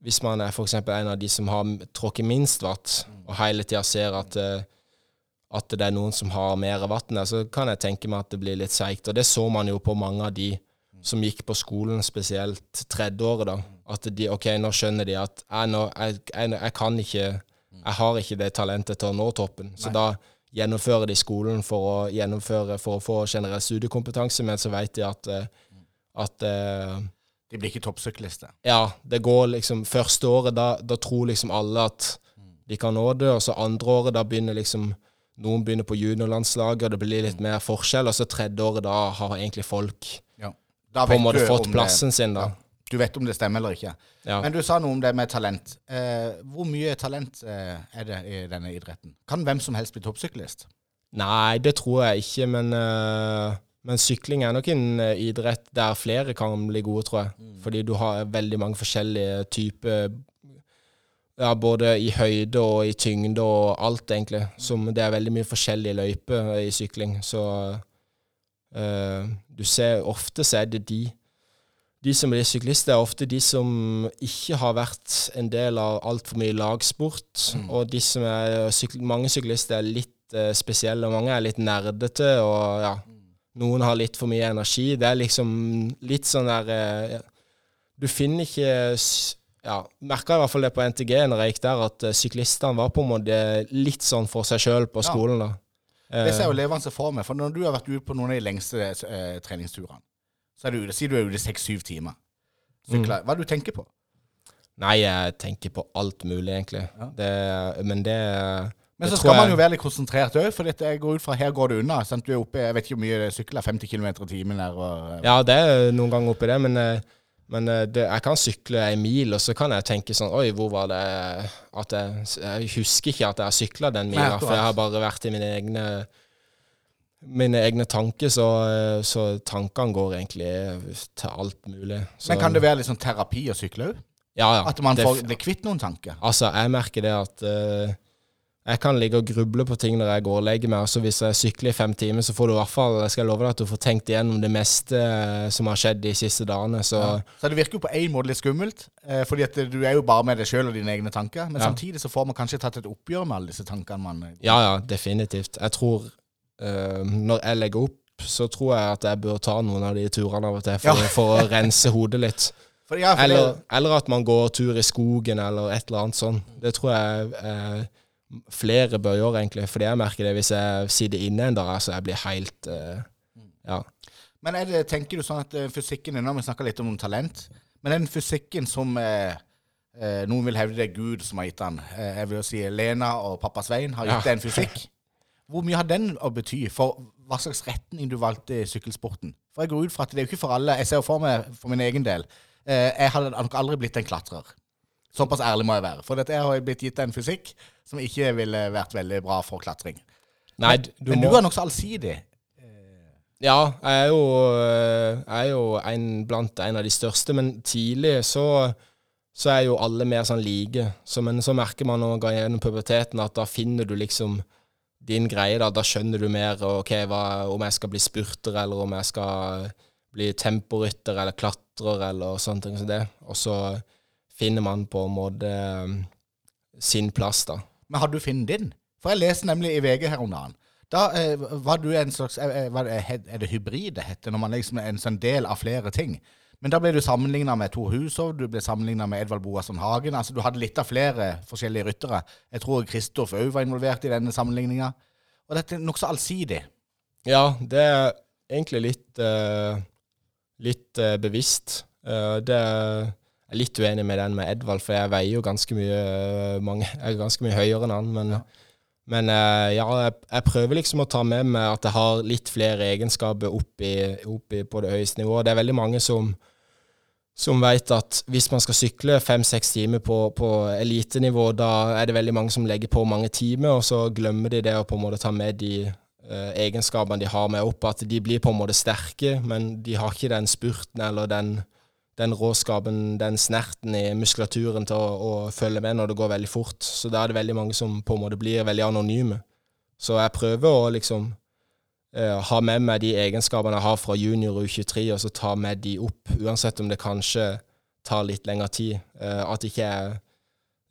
[SPEAKER 3] Hvis man er f.eks. en av de som har tråkket minst vatt, og hele tida ser at, eh, at det er noen som har mer vann der, så kan jeg tenke meg at det blir litt seigt. Og det så man jo på mange av de som gikk på skolen, spesielt tredjeåret, da. At de OK, nå skjønner de at jeg, nå, jeg, jeg, jeg kan ikke Jeg har ikke det talentet til å nå toppen. Så da gjennomfører de skolen for å gjennomføre for å få generell studiekompetanse, men så vet de at, eh, at eh,
[SPEAKER 2] De blir ikke toppsyklister.
[SPEAKER 3] ja, det går liksom Første året, da, da tror liksom alle at de kan nå det, og så andre året, da begynner liksom Noen begynner på juniorlandslaget, og det blir litt mer forskjell, og så tredje året, da har egentlig folk
[SPEAKER 2] Ja.
[SPEAKER 3] På en måte fått
[SPEAKER 2] plassen
[SPEAKER 3] plassen sin, da.
[SPEAKER 2] Ja. Du vet om det stemmer eller ikke.
[SPEAKER 3] Ja.
[SPEAKER 2] Men du sa noe om det med talent. Eh, hvor mye talent eh, er det i denne idretten? Kan hvem som helst bli toppsyklist?
[SPEAKER 3] Nei, det tror jeg ikke, men, eh, men sykling er nok en eh, idrett der flere kan bli gode, tror jeg. Fordi du har veldig mange forskjellige typer ja, Både i høyde og i tyngde og alt, egentlig. Som det er veldig mye forskjellige løyper i sykling. Så uh, du ser ofte så er det de de som blir syklister, er ofte de som ikke har vært en del av altfor mye lagsport. Og de som er syk, mange syklister er litt uh, spesielle, og mange er litt nerdete. Og ja, noen har litt for mye energi. Det er liksom litt sånn der eh. Du finner ikke ja, Merka i hvert fall det på NTG når jeg gikk der, at eh, syklistene var på en måte litt sånn for seg sjøl på skolen. da.
[SPEAKER 2] Det ser
[SPEAKER 3] Eh,
[SPEAKER 2] jeg jo levende for meg. For når du har vært ute på noen av de lengste eh, treningsturene, så er du ute, sier du er ute seks-syv timer. Sykler. Hva er det du tenker på?
[SPEAKER 3] Nei, jeg tenker på alt mulig, egentlig.
[SPEAKER 2] Ja.
[SPEAKER 3] Det, men det
[SPEAKER 2] Men så
[SPEAKER 3] skal
[SPEAKER 2] skal man jo være litt konsentrert òg, for jeg går ut fra her går det unna. Sant? Du er oppe, jeg vet ikke hvor mye sykler, 50 km i timen der. Og,
[SPEAKER 3] Ja, det er noen ganger oppi det, men, eh, men eh, det, jeg kan sykle en mil, og så kan jeg tenke sånn Oi, hvor var det at jeg, jeg husker ikke at jeg har sykla den mila, for jeg har bare vært i mine egne mine egne tanker, så, eh, så tankene går egentlig til alt mulig. Så,
[SPEAKER 2] Men kan det være litt sånn terapi å sykle òg?
[SPEAKER 3] ja, ja,
[SPEAKER 2] At man får bli kvitt noen tanker?
[SPEAKER 3] Altså, jeg merker det at eh, jeg kan ligge og gruble på ting når jeg går og legger meg, og så hvis jeg sykler i fem timer, så får du i hvert fall, jeg skal love deg at du får tenkt igjennom det meste eh, som har skjedd de siste dagene, så
[SPEAKER 2] Ja. Så det virker jo på en måte litt skummelt, eh, fordi at du er jo bare med deg sjøl og dine egne tanker. Men
[SPEAKER 3] Ja.
[SPEAKER 2] samtidig så får man kanskje tatt et oppgjør med alle disse tankene man
[SPEAKER 3] Ja, ja, definitivt. Jeg tror eh, Når jeg legger opp, så tror jeg at jeg bør ta noen av de turene av og til for,
[SPEAKER 2] Ja.
[SPEAKER 3] for å rense hodet litt. (laughs)
[SPEAKER 2] for, ja, for
[SPEAKER 3] Eller,
[SPEAKER 2] det,
[SPEAKER 3] eller at man går tur i skogen, eller et eller annet sånt. Det tror jeg eh, flere bør gjøre, egentlig. Fordi jeg merker det hvis jeg sitter inne en dag, så jeg blir helt uh, Ja.
[SPEAKER 2] Men det, tenker du sånn at eh, fysikken har vi snakka litt om talent. Men den fysikken som eh, eh, noen vil hevde det er Gud som har gitt den, jeg vil jo si Lena og pappa Svein har gitt
[SPEAKER 3] Ja.
[SPEAKER 2] deg en fysikk. Hvor mye har den å bety for hva slags retning du valgte i sykkelsporten? For jeg går ut fra at det er jo ikke for alle. Jeg ser jo for meg for min egen del. Jeg hadde nok aldri blitt en klatrer. Såpass ærlig må jeg være. For dette jeg har blitt gitt en fysikk som ikke ville vært veldig bra for klatring.
[SPEAKER 3] Nei, du
[SPEAKER 2] Men
[SPEAKER 3] må
[SPEAKER 2] du er nokså allsidig.
[SPEAKER 3] Ja, jeg er jo, øh, jeg er jo en, blant en av de største, men tidlig så, så er jo alle mer sånn like. Så, men så merker man når man går gjennom puberteten, at da finner du liksom din greie. Da, da skjønner du mer ok, hva, om jeg skal bli spurter, eller om jeg skal bli temporytter eller klatrer, eller sånne ting som det. Og så finner man på en måte øh, sin plass, da.
[SPEAKER 2] Men har du funnet din? For jeg leste nemlig i VG her om dagen. Da eh, var du en slags eh, eh, er, det, er det hybrid det heter, når man liksom er en sånn del av flere ting? Men da ble du sammenligna med Tor Hushov, du ble sammenligna med Edvald Boasson Hagen. Altså Du hadde litt av flere forskjellige ryttere. Jeg tror Kristoff òg var involvert i denne sammenligninga. Og dette er nokså allsidig.
[SPEAKER 3] Ja, det er egentlig litt uh, litt uh, bevisst. Uh, det er jeg er litt uenig med den med Edvald, for jeg veier jo ganske mye eh, mange, (laughs) Jeg er ganske mye høyere enn han, men, men eh, ja, jeg, jeg prøver liksom å ta med meg at jeg har litt flere egenskaper opp, i, på det høyeste nivået. Det er veldig mange som som vet at hvis man skal sykle fem-seks timer på, på elitenivå, da er det veldig mange som legger på mange timer, og så glemmer de det å på en måte ta med de eh, egenskapene de har med opp. At de blir på en måte sterke, men de har ikke den spurten eller den, den råskapen, den snerten i muskulaturen til å, å, følge med når det går veldig fort. Så da er det veldig mange som på en måte blir veldig anonyme. Så jeg prøver å liksom Uh, ha med meg de egenskapene jeg har fra junior og U23, og så ta med de opp, uansett om det kanskje tar litt lengre tid. Uh, at ikke jeg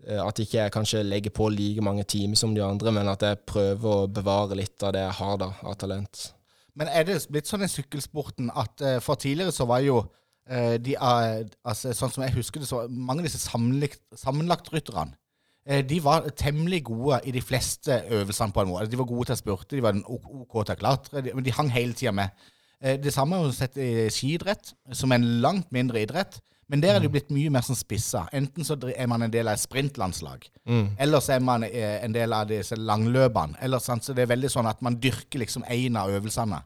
[SPEAKER 3] uh, at ikke jeg kanskje legger på like mange timer som de andre, men at jeg prøver å bevare litt av det jeg har da, av talent.
[SPEAKER 2] Men er det blitt sånn i sykkelsporten at for tidligere så var jo de, altså, Sånn som jeg husker det, så mange av disse sammenlagtrytterne Eh, de var temmelig gode i de fleste øvelsene. på en måte. De var gode til å spurte, de var OK til å klatre, men de hang hele tida med. Eh, det samme har vi sett i skiidrett, som er en langt mindre idrett. Men der er det blitt mye mer sånn spissa. Enten så er man en del av et sprintlandslag, mm. eller så er man eh, en del av disse langløpene. Eller, sånn, så det er veldig sånn at man dyrker liksom én av øvelsene.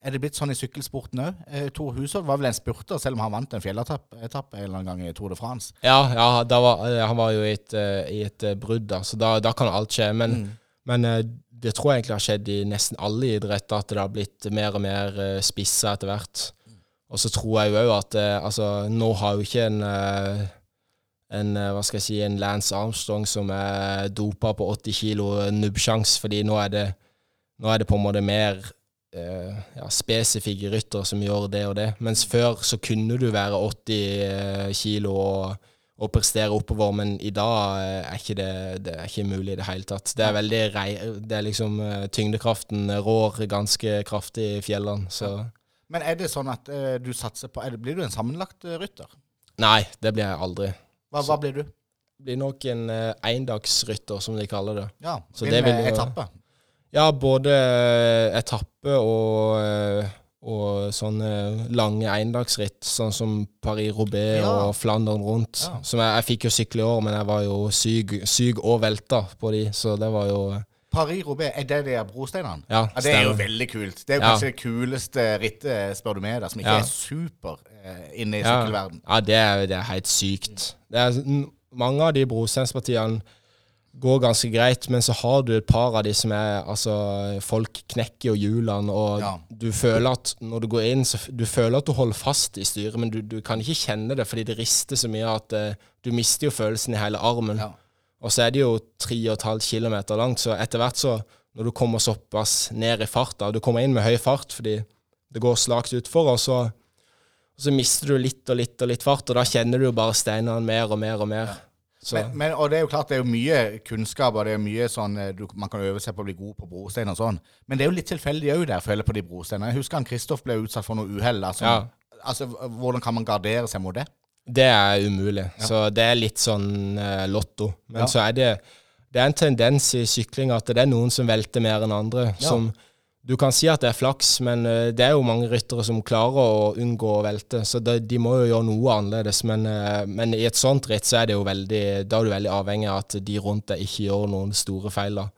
[SPEAKER 2] Er det blitt sånn i sykkelsporten òg? Eh, Tor Hushovd var vel en spurter, selv om han vant en fjelletappe en eller annen gang i Tour de France?
[SPEAKER 3] Ja, ja var, eh, han var jo i et, uh, i et brudd, da, så da, da, kan alt skje. Men, mm. men det tror jeg egentlig har skjedd i nesten alle idretter, at det har blitt mer og mer spissa etter hvert. Og så tror jeg òg at altså, nå har jo ikke en en, hva skal jeg si, en Lance Armstrong som er dopa på 80 kilo nubbsjans, fordi nå er, det, nå er det på en måte mer eh, ja, spesifikke rytter som gjør det og det. Mens før så kunne du være 80 eh, kilo og, og, prestere oppover, men i dag eh, er ikke det, det er ikke mulig i det hele tatt. Det er veldig det er liksom eh, Tyngdekraften rår ganske kraftig i fjellene, så
[SPEAKER 2] Men er det sånn at du satser på Blir du en sammenlagt rytter?
[SPEAKER 3] Nei, det blir jeg aldri.
[SPEAKER 2] Hva, hva blir du?
[SPEAKER 3] blir nok en uh, endagsrytter, som de kaller det.
[SPEAKER 2] Ja, så det vil, etappe?
[SPEAKER 3] Ja, både eh, etappe og, eh, og sånne lange endagsritt, sånn som Paris-Roubais ja. og Flandern rundt. Ja. Som jeg, jeg, fikk jo sykle i år, men jeg var jo syk, syk og velta på de, så det var jo eh,
[SPEAKER 2] Paris-Roubais, er det de brosteinene?
[SPEAKER 3] Ja,
[SPEAKER 2] ja, Det er jo veldig kult. Det er jo kanskje det kuleste rittet, spør du meg, da, som ikke er super eh, inne i sykkelverden.
[SPEAKER 3] Ja, det er, det er helt sykt. Det er, mange av de brosteinspartiene går ganske greit, men så har du et par av de som er Altså, folk knekker jo hjulene, og ja. du føler at når du går inn, så du føler at du holder fast i styret, men du, du kan ikke kjenne det fordi det rister så mye at uh, du mister jo følelsen i hele armen. Ja. Og så er det jo 3,5 km langt, så etter hvert så, når du kommer såpass ned i farta, du kommer inn med høy fart fordi det går slakt utfor, og så, og så mister du litt og litt og litt fart, og da kjenner du jo bare steinene mer og mer og mer. Ja.
[SPEAKER 2] Men, men, og det er jo klart det er jo mye kunnskap, og det er mye sånn eh, du, man kan øve seg på å bli god på brostein og sånn. Men det er jo litt tilfeldig òg der, føler jeg, på de brosteinene. Jeg husker han Kristoff ble utsatt for noe uhell. Altså, ja. altså, hvordan kan man gardere seg mot det?
[SPEAKER 3] Det er umulig. Ja. Så det er litt sånn uh, lotto. Men ja. så er det det er en tendens i sykling at det er noen som velter mer enn andre. som du kan si at det er flaks, men uh, det er jo mange ryttere som klarer å unngå å velte, så det, de må jo gjøre noe annerledes. Men, uh, men, i et sånt ritt så er det jo veldig, da er du veldig avhengig av at de rundt deg ikke gjør noen store feil. da.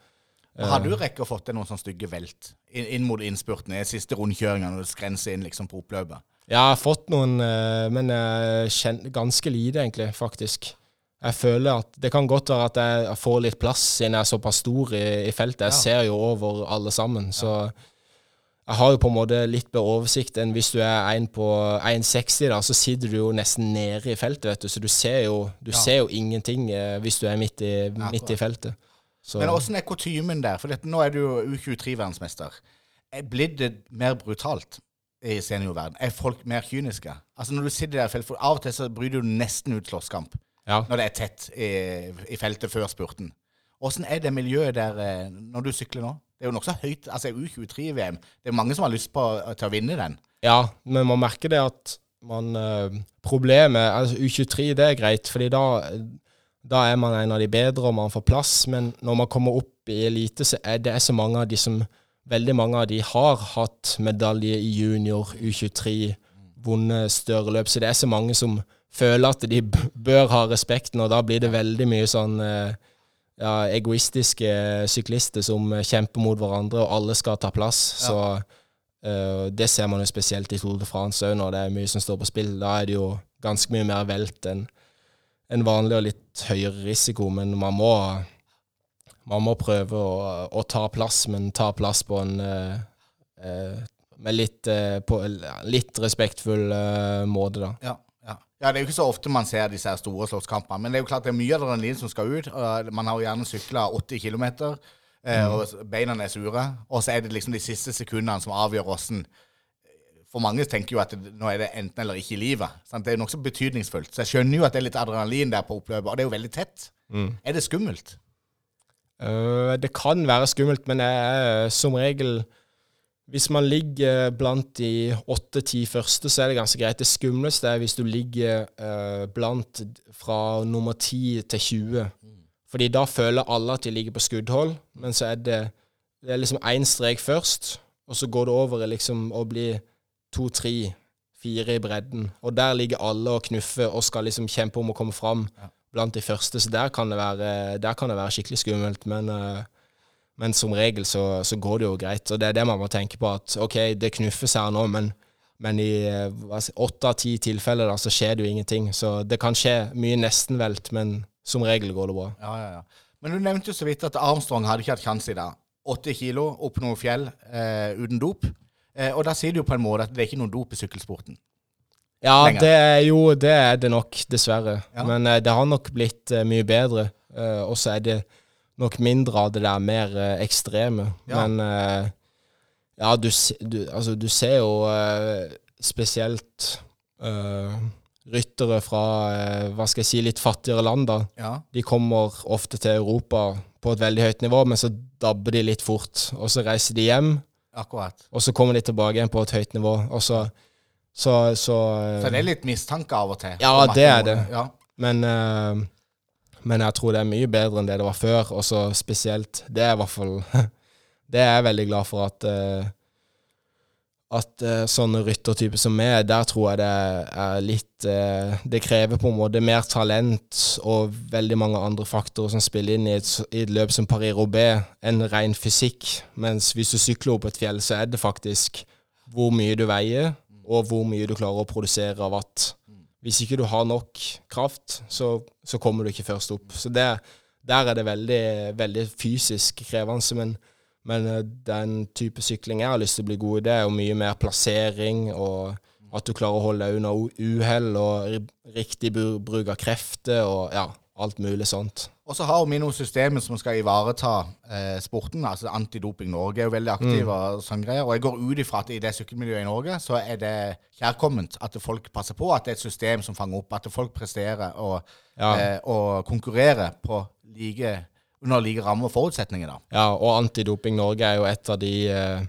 [SPEAKER 2] Har du rekket å fått til noen sånne stygge velt inn, mot innspurten i siste rundkjøringa når du skrenser inn liksom på oppløpet?
[SPEAKER 3] Ja, jeg har fått noen, men ganske lite, egentlig, faktisk. Jeg føler at det kan godt være at jeg får litt plass siden jeg er såpass stor i, i feltet. Jeg ja. ser jo over alle sammen. Så jeg har jo på en måte litt bedre oversikt enn hvis du er en på 1,60, da, så sitter du jo nesten nede i feltet, vet du. Så du ser jo, du ja. ser jo ingenting eh, hvis du er midt i, midt i feltet. Så.
[SPEAKER 2] Men åssen er kutymen der? For dette, nå er du jo U23-verdensmester. Er blitt det mer brutalt i seniorverden? Er folk mer kyniske? Altså Når du sitter der for Av og til så bryr du nesten ut slåsskamp ja. når det er tett i, i feltet før spurten. Åssen er det miljøet der eh, når du sykler nå? Det er jo nokså høyt. altså U23-VM. Det er mange som har lyst på, til å vinne den.
[SPEAKER 3] Ja, men man merker det at man øh, Problemet altså U23 det er greit, fordi da, da er man en av de bedre, og man får plass. Men når man kommer opp i elite, så er det så mange av de som Veldig mange av de har hatt medalje i junior, U23, vunnet større løp. Så det er så mange som føler at de bør ha respekten, og da blir det veldig mye sånn eh, ja, egoistiske syklister som kjemper mot hverandre, og alle skal ta plass. Så uh, det ser man jo spesielt i Tour de France òg, når det er mye som står på spill. Da er det jo ganske mye mer velt enn en vanlig og litt høyere risiko, men man må, man må prøve å, å ta plass, men ta plass på en uh, uh, med litt, på litt respektfull måte, da.
[SPEAKER 2] Ja, ja. ja, det er jo ikke så ofte man ser disse her store slåsskampene. Men det er jo klart det er mye adrenalin som skal ut. Man har jo gjerne sykla 80 km, og beina er sure. Og så er det liksom de siste sekundene som avgjør åssen For mange tenker jo at det, nå er det enten eller ikke i livet. Sant? Det er jo nokså betydningsfullt. Så jeg skjønner jo at det er litt adrenalin der på oppløpet, og det er jo veldig tett. Er det skummelt?
[SPEAKER 3] Uh, det kan være skummelt, men jeg er som regel Hvis man ligger blant de åtte-ti første, så er det ganske greit. Det skumleste er hvis du ligger eh, blant fra nummer 10 til 20. Fordi da føler alle at de ligger på skuddhold, men så er det, det er liksom én strek først, og så går det over i liksom å bli to, tre, fire i bredden. Og der ligger alle og knuffer og skal liksom kjempe om å komme fram blant de første. Så der kan det være, der kan det være skikkelig skummelt. Men, eh, men som regel så, så går det jo greit. Og det er det man må tenke på, at OK, det knuffes her nå, men, men i eh, åtte av ti tilfeller da, så skjer det jo ingenting. Så det kan skje mye nestenvelt, men som regel går det bra.
[SPEAKER 2] Ja, ja, ja. Men du nevnte jo så vidt at Armstrong hadde ikke hatt sjanse i dag. 80 kilo opp noen fjell eh, uten dop. Eh, og da sier du jo på en måte at det er ikke noen dop i sykkelsporten.
[SPEAKER 3] Ja,
[SPEAKER 2] lenger.
[SPEAKER 3] det er jo det er det nok, dessverre.
[SPEAKER 2] Ja.
[SPEAKER 3] Men eh, det har nok blitt eh, mye bedre. Eh, og så er det nok mindre av det der mer eh, ekstreme.
[SPEAKER 2] Ja.
[SPEAKER 3] Men eh, ja, du, du, altså, du ser jo eh, spesielt ryttere fra hva skal jeg si, litt fattigere land. da.
[SPEAKER 2] Ja.
[SPEAKER 3] De kommer ofte til Europa på et veldig høyt nivå, men så dabber de litt fort. Og så reiser de hjem,
[SPEAKER 2] Akkurat.
[SPEAKER 3] og så kommer de tilbake igjen på et høyt nivå. Og så, så, så,
[SPEAKER 2] Så det er litt mistanke av og til.
[SPEAKER 3] Ja, det er det.
[SPEAKER 2] Ja.
[SPEAKER 3] Men, eh, men jeg tror det er mye bedre enn det det var før, og så spesielt Det er i hvert fall (laughs) Det er jeg veldig glad for at eh, at eh, sånne ryttertyper som meg, der tror jeg det er litt eh, Det krever på en måte mer talent og veldig mange andre faktorer som spiller inn i et, i et løp som Paris-Roubais enn ren fysikk. Mens hvis du sykler opp et fjell, så er det faktisk hvor mye du veier, og hvor mye du klarer å produsere av watt. Hvis ikke du har nok kraft, så, så kommer du ikke først opp. Så det, der er det veldig, veldig fysisk krevende. Men, men eh, den type sykling jeg har lyst til å bli god i, det er jo mye mer plassering, og at du klarer å holde deg unna uhell, og riktig bru- bruk av krefter, og ja, alt mulig sånt.
[SPEAKER 2] Og så har vi noen systemer som skal ivareta eh, sporten. altså Antidoping Norge er jo veldig aktiv og sånne greier. Og jeg går ut ifra at i det sykkelmiljøet i Norge så er det kjærkomment at folk passer på at det er et system som fanger opp, at folk presterer og,
[SPEAKER 3] Ja.
[SPEAKER 2] eh, og konkurrerer på like, under like rammer og forutsetninger. da.
[SPEAKER 3] Ja, og Antidoping Norge er jo et av de eh,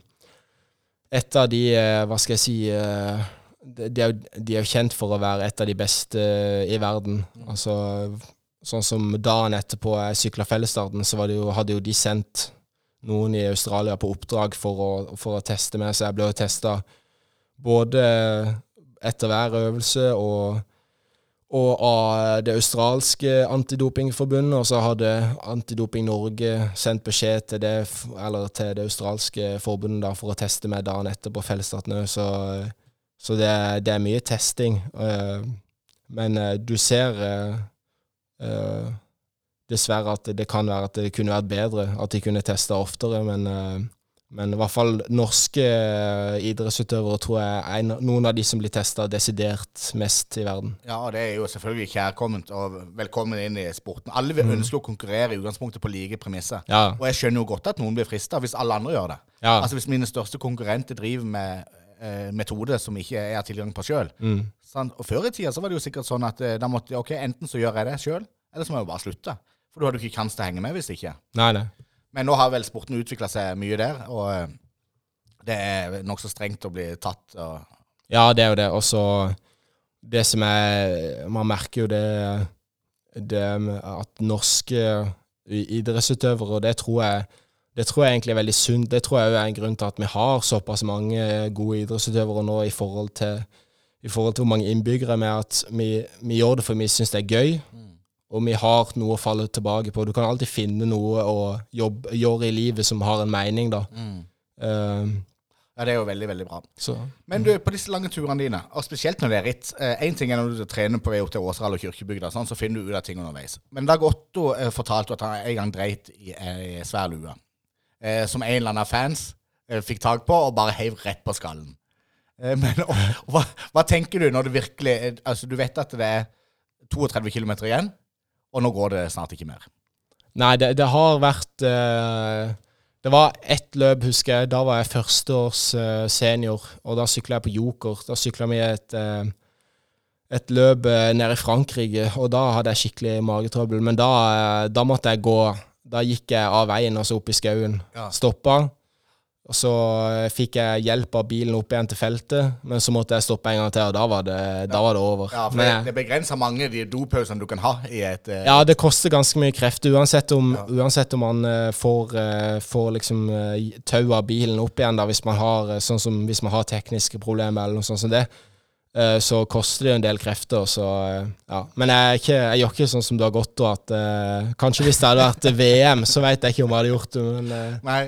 [SPEAKER 3] Et av de eh, Hva skal jeg si eh, de, er, jo- de er jo kjent for å være et av de beste i verden. Altså Sånn som dagen etterpå jeg sykla fellesstarten, så jo, hadde jo de sendt noen i Australia på oppdrag for å, for å teste meg, så jeg ble jo testa både etter hver øvelse og og av det australske antidopingforbundet, og så hadde Antidoping Norge sendt beskjed til det, til det australske forbundet da, for å teste meg dagen etter på fellesstarten òg, så, så det, det er mye testing. eh, Men eh, du ser eh, dessverre at det, kan være at det kunne vært bedre, at de kunne testa oftere, men eh, men i hvert fall norske eh, idrettsutøvere tror jeg er noen av de som blir testa desidert mest i verden.
[SPEAKER 2] Ja, og det er jo selvfølgelig kjærkomment og velkommen inn i sporten. Alle vil ønske å konkurrere i utgangspunktet på like premisser.
[SPEAKER 3] Ja.
[SPEAKER 2] Og jeg skjønner jo godt at noen blir frista hvis alle andre gjør det.
[SPEAKER 3] Ja.
[SPEAKER 2] Altså Hvis mine største konkurrenter driver med eh, metode som ikke jeg har tilgang på sjøl.
[SPEAKER 3] Mm.
[SPEAKER 2] Og før i tida så var det jo sikkert sånn at eh, da måtte ok, enten så gjør jeg det sjøl, eller så må jeg jo bare slutte. For du hadde jo ikke kans til å henge med hvis ikke.
[SPEAKER 3] Nei, nei.
[SPEAKER 2] Men nå har vel sporten utvikla seg mye der, og eh, det er nokså strengt å bli tatt. Og,
[SPEAKER 3] Ja, det er jo det. Og så Det som er Man merker jo det, det med at norske idrettsutøvere, og det tror jeg det tror jeg egentlig er veldig sunt. Det tror jeg er en grunn til at vi har såpass mange gode idrettsutøvere nå i forhold til, i forhold til hvor mange innbyggere vi er, at vi, vi gjør det fordi vi syns det er gøy. Og vi har noe å falle tilbake på. Du kan alltid finne noe å jobbe, gjøre i livet som har en mening, da.
[SPEAKER 2] mm.
[SPEAKER 3] Um,
[SPEAKER 2] Ja, Det er jo veldig, veldig bra.
[SPEAKER 3] Så
[SPEAKER 2] Men du, på disse lange turene dine, og spesielt når det er ritt Én ting er når du trener på vei opp til Åseral og Kirkebygda, sånn, så finner du ut av ting underveis. Men Dag Otto eh, fortalte at han en gang dreit i ei svær lue. Eh, som en eller annen fans eh, fikk tak på og bare heiv rett på skallen. Eh, men og, og, hva, hva tenker du når du virkelig eh, Altså, du vet at det er 32 km igjen, og nå går det snart ikke mer.
[SPEAKER 3] Nei, det, det har vært eh, Det var ett løp, husker jeg. Da var jeg førsteårs eh, senior, og da sykla jeg på Joker. Da sykla vi et, et løp nede i Frankrike, og da hadde jeg skikkelig magetrøbbel. Men da, da måtte jeg gå. Da gikk jeg av veien og så opp i skauen.
[SPEAKER 2] Ja.
[SPEAKER 3] Stoppa. Og så eh, fikk jeg hjelp av bilen opp igjen til feltet, men så måtte jeg stoppe en gang til, og da var det, da var det over.
[SPEAKER 2] Ja, for
[SPEAKER 3] Men
[SPEAKER 2] det, det begrenser mange de dopausene du kan ha i et uh,
[SPEAKER 3] ja, det koster ganske mye kreft, uansett om, uansett om man uh, får, uh, får liksom tau av bilen opp igjen, da, hvis man har sånn som hvis man har tekniske problemer eller noe sånt som det. Eh, så koster det jo en del krefter, så eh, ja. Men jeg, ikke, jeg gjør ikke sånn som du har gått, og at uh, kanskje hvis det hadde vært VM, så vet jeg ikke om jeg hadde gjort det, men uh.
[SPEAKER 2] Nei.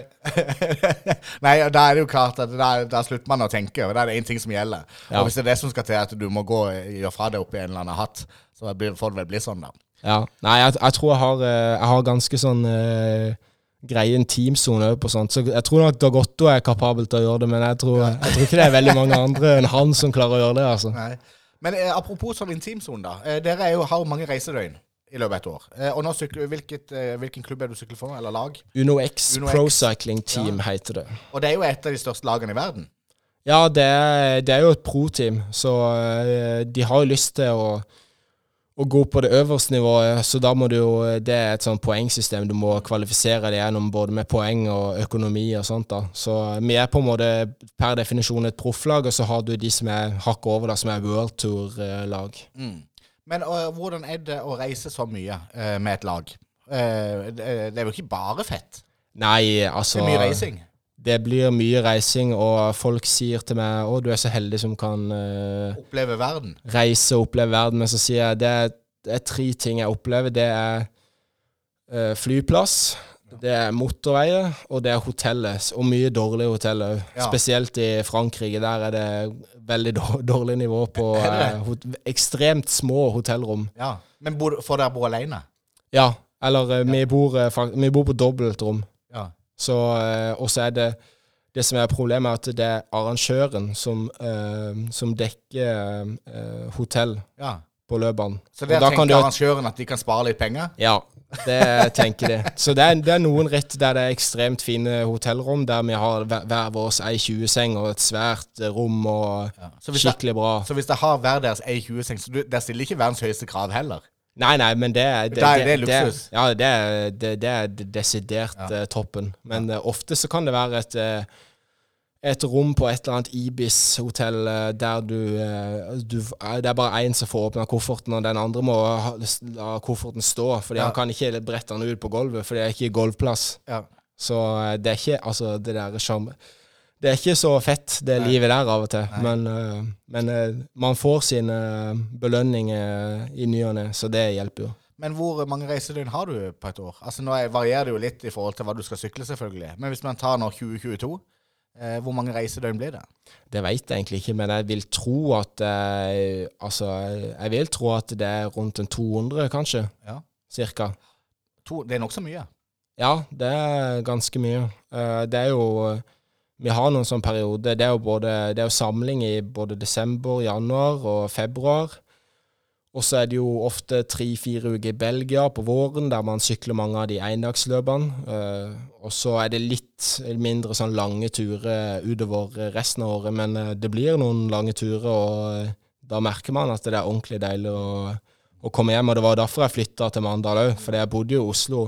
[SPEAKER 2] (laughs) Nei, da er det jo klart at da, da slutter man å tenke, og da er det én ting som gjelder.
[SPEAKER 3] Ja.
[SPEAKER 2] Og hvis det er det som skal til at du må gå og gjøre fra deg oppi en eller annen hatt, så får det vel bli sånn, da.
[SPEAKER 3] Ja. Nei, jeg, jeg tror jeg har, jeg har ganske sånn uh, greie en teamsone på sånt. Så jeg tror nok Dag Otto er kapabel til å gjøre det, men jeg tror, jeg tror ikke det er veldig mange andre enn han som klarer å gjøre det, altså.
[SPEAKER 2] Nei. Men eh, apropos sånn intimsone, da. Eh, dere er jo, har jo mange reisedøgn i løpet av et år. Eh, og nå sykler, hvilket, eh, hvilken klubb er du sykler for, eller lag?
[SPEAKER 3] Uno X
[SPEAKER 2] Uno
[SPEAKER 3] Pro
[SPEAKER 2] X.
[SPEAKER 3] Cycling Team heter det.
[SPEAKER 2] Og det er jo et av de største lagene i verden.
[SPEAKER 3] Ja, det er, det er jo et pro-team, så eh, de har jo lyst til å, å gå på det øverste nivået, så da må du jo Det er et sånt poengsystem. Du må kvalifisere det gjennom både med poeng og økonomi og sånt. da. Så vi er på en måte per definisjon et profflag, og så har du de som er hakket over, da, som er World Tour-lag.
[SPEAKER 2] Men og, hvordan er det å reise så mye uh, med et lag? Uh, det, det er jo ikke bare fett.
[SPEAKER 3] Nei, altså Det
[SPEAKER 2] er mye reising.
[SPEAKER 3] Det blir mye reising, og folk sier til meg 'Å, du er så heldig som kan uh,
[SPEAKER 2] Oppleve verden.
[SPEAKER 3] reise og oppleve verden', men så sier jeg det er, det er tre ting jeg opplever. Det er uh, flyplass, det er motorveier, og det er hotellet. Og mye dårlige hoteller òg.
[SPEAKER 2] Ja.
[SPEAKER 3] Spesielt i Frankrike. Der er det veldig dårlig nivå på (laughs) hot ekstremt små hotellrom.
[SPEAKER 2] Ja. Men bor, får dere bo alene?
[SPEAKER 3] Ja, eller vi, bor, vi bor på dobbeltrom. Så, eh, og så er det det som er problemet, er at det er arrangøren som, eh, som dekker eh, hotell
[SPEAKER 2] ja.
[SPEAKER 3] på løpene.
[SPEAKER 2] Så
[SPEAKER 3] det
[SPEAKER 2] der tenker
[SPEAKER 3] du-
[SPEAKER 2] arrangøren at de kan spare litt penger?
[SPEAKER 3] Ja, det tenker de. Så det er, det er noen ritt der det er ekstremt fine hotellrom, der vi har hver, vår ei 20-seng og et svært rom og
[SPEAKER 2] ja.
[SPEAKER 3] skikkelig bra.
[SPEAKER 2] så hvis det har hver deres ei 20-seng, så du, der stiller ikke verdens høyeste krav heller?
[SPEAKER 3] Nei, nei, men det er
[SPEAKER 2] det er det luksus.
[SPEAKER 3] ja, det er, det, det er desidert
[SPEAKER 2] Ja.
[SPEAKER 3] uh, toppen. Men uh, ofte så kan det være et uh, et rom på et eller annet Ibis-hotell der du, du Det er bare én som får åpna kofferten, og den andre må la kofferten stå. Fordi
[SPEAKER 2] Ja.
[SPEAKER 3] han kan ikke brette den ut på gulvet, for det er ikke gulvplass.
[SPEAKER 2] Ja.
[SPEAKER 3] Så det er ikke Altså, det der sjarm... Det er ikke så fett, det
[SPEAKER 2] Nei.
[SPEAKER 3] livet der av og til.
[SPEAKER 2] Nei.
[SPEAKER 3] Men, eh, men eh, man får sine belønninger i ny og ne, så det hjelper jo.
[SPEAKER 2] Men hvor mange reisedøgn har du på et år? Altså Nå er- varierer det jo litt i forhold til hva du skal sykle, selvfølgelig. Men hvis man tar nå 2022, eh, hvor mange reisedøgn blir det?
[SPEAKER 3] Det vet jeg egentlig ikke, men jeg vil tro at eh, Altså, jeg vil tro at det er rundt en 200, kanskje.
[SPEAKER 2] Ja.
[SPEAKER 3] Cirka.
[SPEAKER 2] To, det er nokså mye.
[SPEAKER 3] Ja, det er ganske mye. Uh, det er jo Vi har noen sånn periode. Det er både Det er jo samling i både desember, januar og februar. Og så er det jo ofte tre-fire uker i Belgia på våren, der man sykler mange av de endagsløpene. Eh, og så er det litt mindre sånn lange turer utover resten av året, men eh, det blir noen lange turer, og eh, da merker man at det er ordentlig deilig å, å komme hjem. Og det var derfor jeg flytta til Mandal òg, fordi jeg bodde jo i Oslo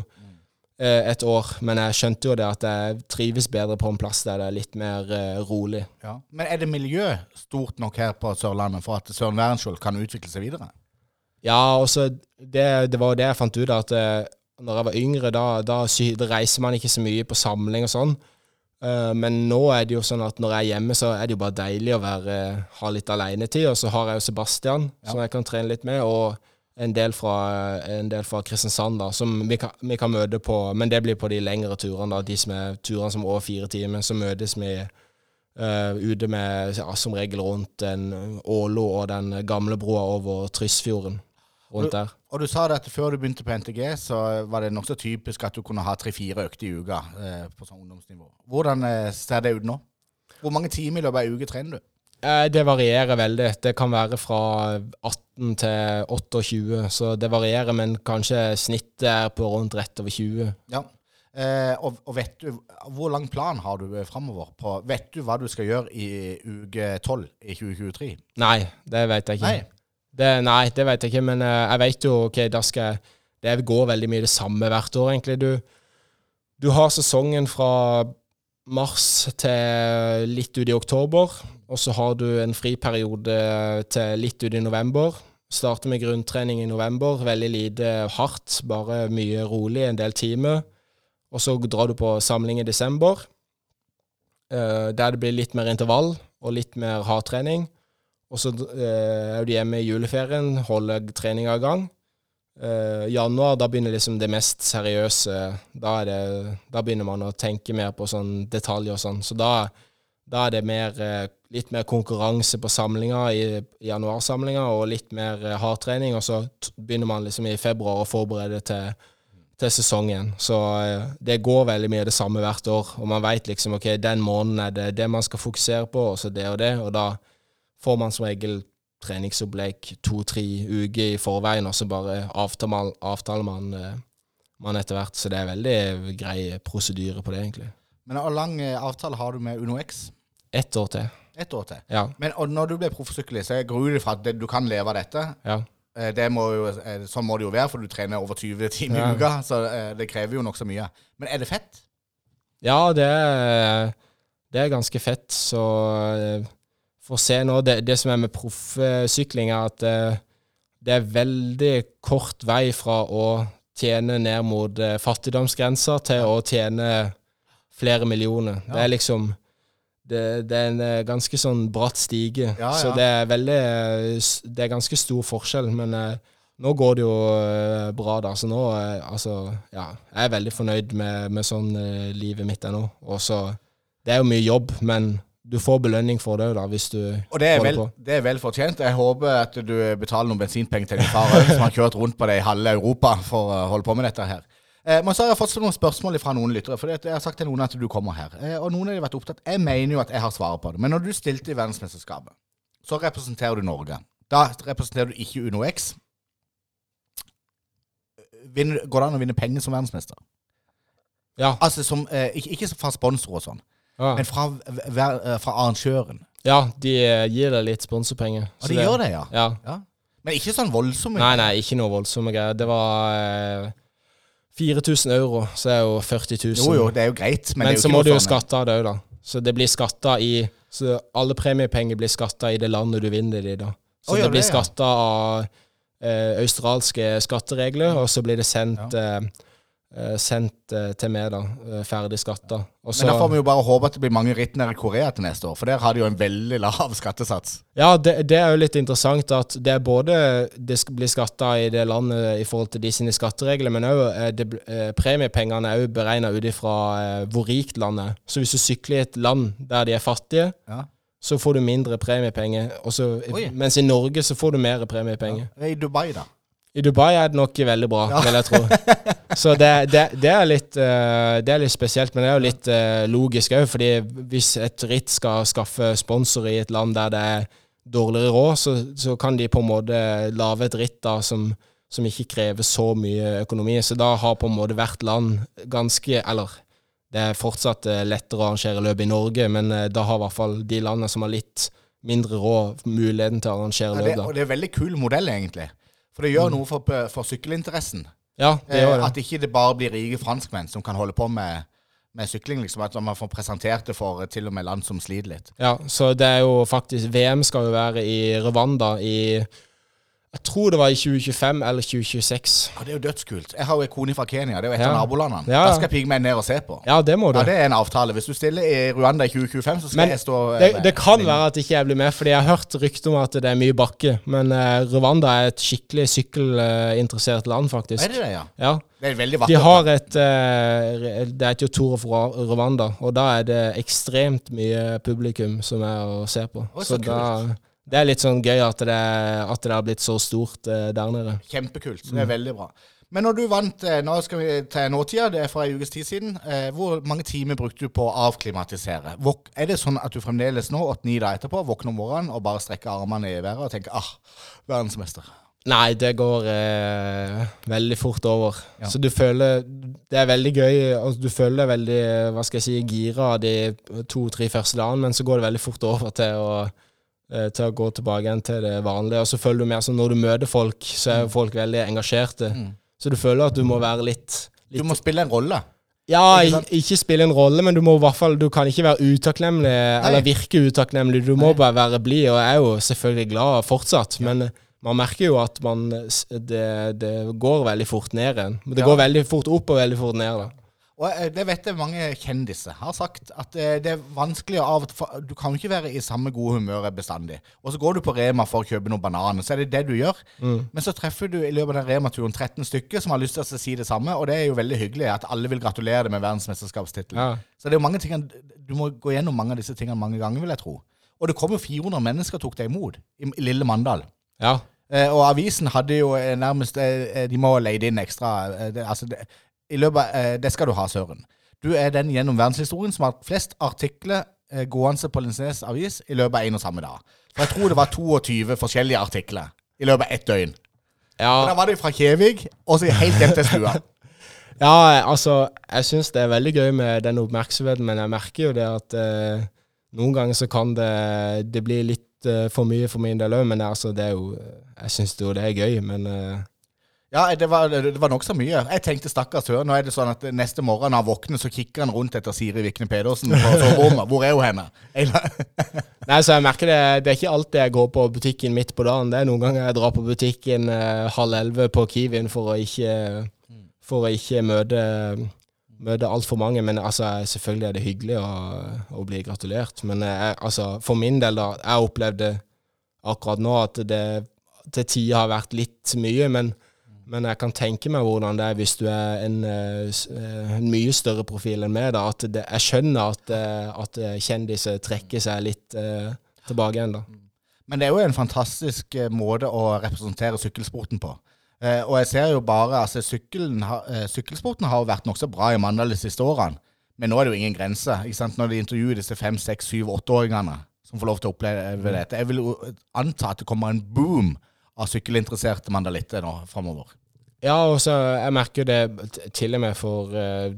[SPEAKER 3] et år, men jeg skjønte jo det at jeg trives bedre på en plass der det er litt mer eh, rolig.
[SPEAKER 2] Ja. Men er det miljø stort nok her på Sørlandet for at Søren Wærenskjold kan utvikle seg videre?
[SPEAKER 3] Ja, også, det, det var jo det jeg fant ut at eh, når jeg var yngre, da, da, da reiser man ikke så mye på samling og sånn. Uh, men nå er det jo sånn at når jeg er hjemme, så er det jo bare deilig å være, ha litt alenetid. Og så har jeg jo Sebastian, som jeg kan trene litt med, og en del fra, en del fra Kristiansand, da, som vi kan, vi kan møte på Men det blir på de lengre turene, da, de som er turene som er over fire timer. Så møtes vi uh, ute med ja, som regel rundt en Ålo og den gamle broa over Tryssfjorden. Rundt der.
[SPEAKER 2] Og du sa det at før du begynte på NTG, så var det nokså typisk at du kunne ha tre-fire økter i uka eh, på sånn ungdomsnivå. Hvordan eh, ser det ut nå? Hvor mange timer i løpet av ei uke trener du?
[SPEAKER 3] Eh, Det varierer veldig. Det kan være fra 18 til 28, så det varierer, men kanskje snittet er på rundt rett over 20.
[SPEAKER 2] Ja. Eh, og, og vet du, hvor lang plan har du framover? På, vet du hva du skal gjøre i uke 12 i 2023?
[SPEAKER 3] Nei, det vet jeg ikke.
[SPEAKER 2] Nei.
[SPEAKER 3] Det, nei, det vet jeg ikke, men eh, jeg vet jo ok, da skal jeg Det går veldig mye det samme hvert år, egentlig. Du, du har sesongen fra mars til litt ut i oktober, og så har du en friperiode til litt ut i november. Starter med grunntrening i november, veldig lite hardt, bare mye rolig, en del timer. Og så drar du på samling i desember, eh, der det blir litt mer intervall og litt mer hardtrening. Og så eh, er du hjemme i juleferien, holder treninga i gang. Uh, januar, da begynner liksom det mest seriøse. Da, det, da begynner man å tenke mer på sånn detaljer og sånn. Så da, da er det mer, eh, litt mer konkurranse på samlinga i, i januarsamlinga, og litt mer eh, hardtrening. Og så begynner man liksom i februar å forberede til, til sesongen. Så eh, det går veldig mye det samme hvert år. Og man veit liksom ok, den måneden er det det man skal fokusere på, og så det og det. Og da får man som regel treningsopplegg to-tre uker i forveien, og så bare avtaler man, avtaler man, eh, man etter hvert. Så det er veldig grei prosedyre på det, egentlig.
[SPEAKER 2] Men hvor lang avtale har du med UnoX?
[SPEAKER 3] Ett år til.
[SPEAKER 2] Ett år til.
[SPEAKER 3] Ja.
[SPEAKER 2] Men og når du blir proffsyklist, så jeg gruer meg for at det- du kan leve av dette.
[SPEAKER 3] ja.
[SPEAKER 2] Eh, Det må jo, eh, sånn må det jo være, for du trener over 20 timer
[SPEAKER 3] Ja.
[SPEAKER 2] i uka. Så eh, det krever jo nokså mye. Men er det fett?
[SPEAKER 3] Ja, det er, det er ganske fett. Så eh, får se nå Det, det som er med proffsykling, er at eh, det er veldig kort vei fra å tjene ned mot eh, fattigdomsgrensa til å tjene flere millioner. Det er liksom det, det er en eh, ganske sånn bratt stige.
[SPEAKER 2] Ja,
[SPEAKER 3] Så det er veldig eh, Det er ganske stor forskjell. Men eh, nå går det jo bra, da. Så nå Altså, ja. Jeg er veldig fornøyd med, med sånn livet mitt er nå. Og så Det er jo mye jobb, men du får belønning for det, da, hvis du
[SPEAKER 2] Og det er, vel, det er vel fortjent. Jeg håper at du betaler noen bensinpenger til din far som har kjørt rundt på det i halve Europa for å holde på med dette her. Eh, men så har jeg fått noen spørsmål fra noen lyttere. For jeg har sagt til noen at du kommer her. Eh, og noen har vært opptatt Jeg mener jo at jeg har svaret på det. Men når du stilte i verdensmesterskapet, så representerer du Norge. Da representerer du ikke UnoX. Vinner, går det an å vinne penger som verdensmester?
[SPEAKER 3] Ja.
[SPEAKER 2] Altså som, eh, ikke, ikke fra sponsorer og sånn,
[SPEAKER 3] Ja,
[SPEAKER 2] men fra, hver- eh, fra arrangøren.
[SPEAKER 3] ja de eh, gir deg litt sponsorpenger.
[SPEAKER 2] Og de gjør det, ja.
[SPEAKER 3] Ja.
[SPEAKER 2] ja. Men ikke sånn voldsomme.
[SPEAKER 3] Nei, nei, ikke noe voldsomme greier. Det var eh, 4000 euro, så er jo 40 000.
[SPEAKER 2] Jo, jo, det er jo greit, men,
[SPEAKER 3] Men, så må du jo skatte av det òg, da. Så det blir skatta i Så alle premiepenger blir skatta i det landet du vinner det i, da. Så
[SPEAKER 2] oh,
[SPEAKER 3] det blir skatta av eh, australske skatteregler, og så blir det sendt ja. eh, sendt eh, til meg, da. eh, ferdig skatta. Også,
[SPEAKER 2] Men da får vi jo bare håpe at det blir mange ritt nede i Korea til neste år, for der har de jo en veldig lav skattesats.
[SPEAKER 3] Ja, det, det er jo litt interessant at det er både det blir skatta i det landet i forhold til de sine skatteregler, men òg premiepengene er òg beregna ut ifra eh, hvor rikt landet er. Så hvis du sykler i et land der de er fattige,
[SPEAKER 2] Ja.
[SPEAKER 3] så får du mindre premiepenger.
[SPEAKER 2] Også,
[SPEAKER 3] mens i Norge så får du mer premiepenger.
[SPEAKER 2] I Dubai, da.
[SPEAKER 3] I Dubai er det nok veldig bra, vil jeg tro. (laughs) Så det, det, det, er litt, eh, det er litt spesielt, men det er jo litt eh, logisk òg. fordi hvis et ritt skal skaffe sponsor i et land der det er dårligere råd, så, så kan de på en måte lage et ritt da som, som ikke krever så mye økonomi. Så da har på en måte hvert land ganske Eller det er fortsatt eh, lettere å arrangere løp i Norge, men da har i hvert fall de landene som har litt mindre råd, muligheten til å arrangere
[SPEAKER 2] Ja,
[SPEAKER 3] løp.
[SPEAKER 2] det, og det er en veldig kul modell, egentlig. For det gjør noe for, for sykkelinteressen.
[SPEAKER 3] Ja, det
[SPEAKER 2] Eh,
[SPEAKER 3] gjør det.
[SPEAKER 2] at ikke det bare blir rike franskmenn som kan holde på med, med sykling. liksom At man får presentert det for eh, til og med land som sliter litt.
[SPEAKER 3] Ja, så det er jo faktisk VM skal jo være i Rwanda i Jeg tror det var i 2025 eller 2026.
[SPEAKER 2] Ja, det er jo dødskult. Jeg har jo en kone fra Kenya, det er jo et
[SPEAKER 3] Ja.
[SPEAKER 2] av nabolandene.
[SPEAKER 3] Ja.
[SPEAKER 2] Da skal jeg pigge meg ned og se på.
[SPEAKER 3] Ja, det må du.
[SPEAKER 2] Ja, det er en avtale. Hvis du stiller i Rwanda i 2025, så skal
[SPEAKER 3] Men
[SPEAKER 2] jeg stå eh,
[SPEAKER 3] Det, det kan være at ikke jeg blir med, fordi jeg har hørt rykter om at det er mye bakke. Men uh, Rwanda er et skikkelig sykkelinteressert land, faktisk.
[SPEAKER 2] Er det det, ja?
[SPEAKER 3] Ja.
[SPEAKER 2] Det er veldig
[SPEAKER 3] De har et uh, Det heter jo Tour of Rwanda, og da er det ekstremt mye publikum som er å se på.
[SPEAKER 2] Oi, så
[SPEAKER 3] så da, det er litt sånn gøy at det, at det har blitt så stort eh, der nede.
[SPEAKER 2] Kjempekult.
[SPEAKER 3] Mm.
[SPEAKER 2] Det er veldig bra. Men når du vant eh, Nå skal vi til nåtida, det er fra en ukes tid siden. Eh, hvor mange timer brukte du på å avklimatisere? Våk, er det sånn at du fremdeles nå, åtte-ni dager etterpå, våkner om morgenen og bare strekker armene i været og tenker ah, verdensmester?
[SPEAKER 3] Nei, det går eh, veldig fort over.
[SPEAKER 2] Ja.
[SPEAKER 3] Så du føler Det er veldig gøy. Altså, du føler deg veldig hva skal jeg si, gira de to-tre første dagene, men så går det veldig fort over til å, til å gå tilbake igjen til det vanlige. Og så føler du mer som når du møter folk, så er jo folk veldig engasjerte.
[SPEAKER 2] Mm.
[SPEAKER 3] Så du føler at du må være litt,
[SPEAKER 2] Du må spille en rolle.
[SPEAKER 3] Ja,
[SPEAKER 2] Ikke
[SPEAKER 3] ikke, spille en rolle, men du må i hvert fall Du kan ikke være utakknemlig eller virke utakknemlig. Du må
[SPEAKER 2] Nei.
[SPEAKER 3] bare være blid, og jeg er jo selvfølgelig glad fortsatt, men eh, man merker jo at man det, det går veldig fort ned igjen. Det
[SPEAKER 2] Ja.
[SPEAKER 3] går veldig fort opp og veldig fort ned. da.
[SPEAKER 2] Og eh, det vet jeg mange kjendiser har sagt, at eh, det er vanskelig av og til Du kan jo ikke være i samme gode humør bestandig. Og så går du på Rema for å kjøpe noen bananer, så er det det du gjør. Men så treffer du i løpet av den Rema-turen 13 stykker som har lyst til å si det samme, og det er jo veldig hyggelig at alle vil gratulere deg med verdensmesterskapstittelen.
[SPEAKER 3] Ja.
[SPEAKER 2] Så det er jo mange ting Du må gå gjennom mange av disse tingene mange ganger, vil jeg tro. Og det kom jo 400 mennesker tok deg imot i, lille Mandal.
[SPEAKER 3] Ja.
[SPEAKER 2] Eh, og avisen hadde jo eh, nærmest eh, De må ha leid inn ekstra eh, det, altså det, i løpet, av- eh, det skal du ha, Søren. Du er den gjennom verdenshistorien som har hatt flest artikler eh, gående på Linsnes avis i løpet av en og samme dag. For jeg tror det var 22 forskjellige artikler i løpet av ett døgn. Ja. Og da var det fra Kjevik og så helt hjem til stua. (laughs)
[SPEAKER 3] ja altså, jeg syns det er veldig gøy med den oppmerksomheten, men jeg merker jo det at eh, noen ganger så kan det, det bli litt eh, for mye for min del òg, men altså, det er jo Jeg syns jo det er gøy, men eh,
[SPEAKER 2] Ja, det var, det var nokså mye. Jeg tenkte stakkars hør, nå er det sånn at neste morgen når han våkner, så kikker han rundt etter Siri Vikne Pedersen på (laughs) soverommet. Hvor er hun henne? (laughs)
[SPEAKER 3] Nei, så jeg merker det, det er ikke alltid jeg går på butikken midt på dagen. Det er noen ganger jeg drar på butikken eh, halv elleve på Kiwien for å ikke, for å ikke møte, møte altfor mange. Men altså, selvfølgelig er det hyggelig å, å bli gratulert. Men jeg, altså, for min del, da, jeg opplevde akkurat nå at det til tider har vært litt mye. men men jeg kan tenke meg hvordan det er hvis du er en, eh, eh, en mye større profil enn meg. da, at det, Jeg skjønner at, eh, at kjendiser trekker seg litt eh, tilbake igjen. da.
[SPEAKER 2] Men det er jo en fantastisk måte å representere sykkelsporten på. Eh, og jeg ser jo bare altså har, eh, Sykkelsporten har jo vært nokså bra i Mandal de siste årene. Men nå er det jo ingen grense. ikke sant? Når de intervjuer disse fem, seks, syv, åtteåringene som får lov til å oppleve dette. Jeg vil jo anta at det kommer en boom av sykkelinteresserte mandalitter nå framover.
[SPEAKER 3] Ja, og så jeg merker det til og med for eh,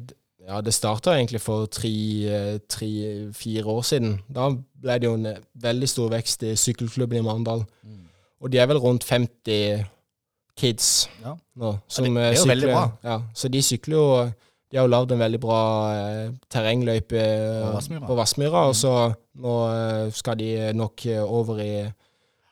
[SPEAKER 3] Ja, det starta egentlig for tre-fire år siden. Da ble det jo en eh, veldig stor vekst i sykkelklubben i Mandal. Og de er vel rundt 50 kids
[SPEAKER 2] Ja.
[SPEAKER 3] nå som
[SPEAKER 2] det- det er
[SPEAKER 3] jo
[SPEAKER 2] jo veldig bra.
[SPEAKER 3] Ja, så de sykler jo De har jo lagd en veldig bra eh, terrengløype eh,
[SPEAKER 2] På Vassmyra.
[SPEAKER 3] Vassmyra, og så nå eh, skal de nok eh, over i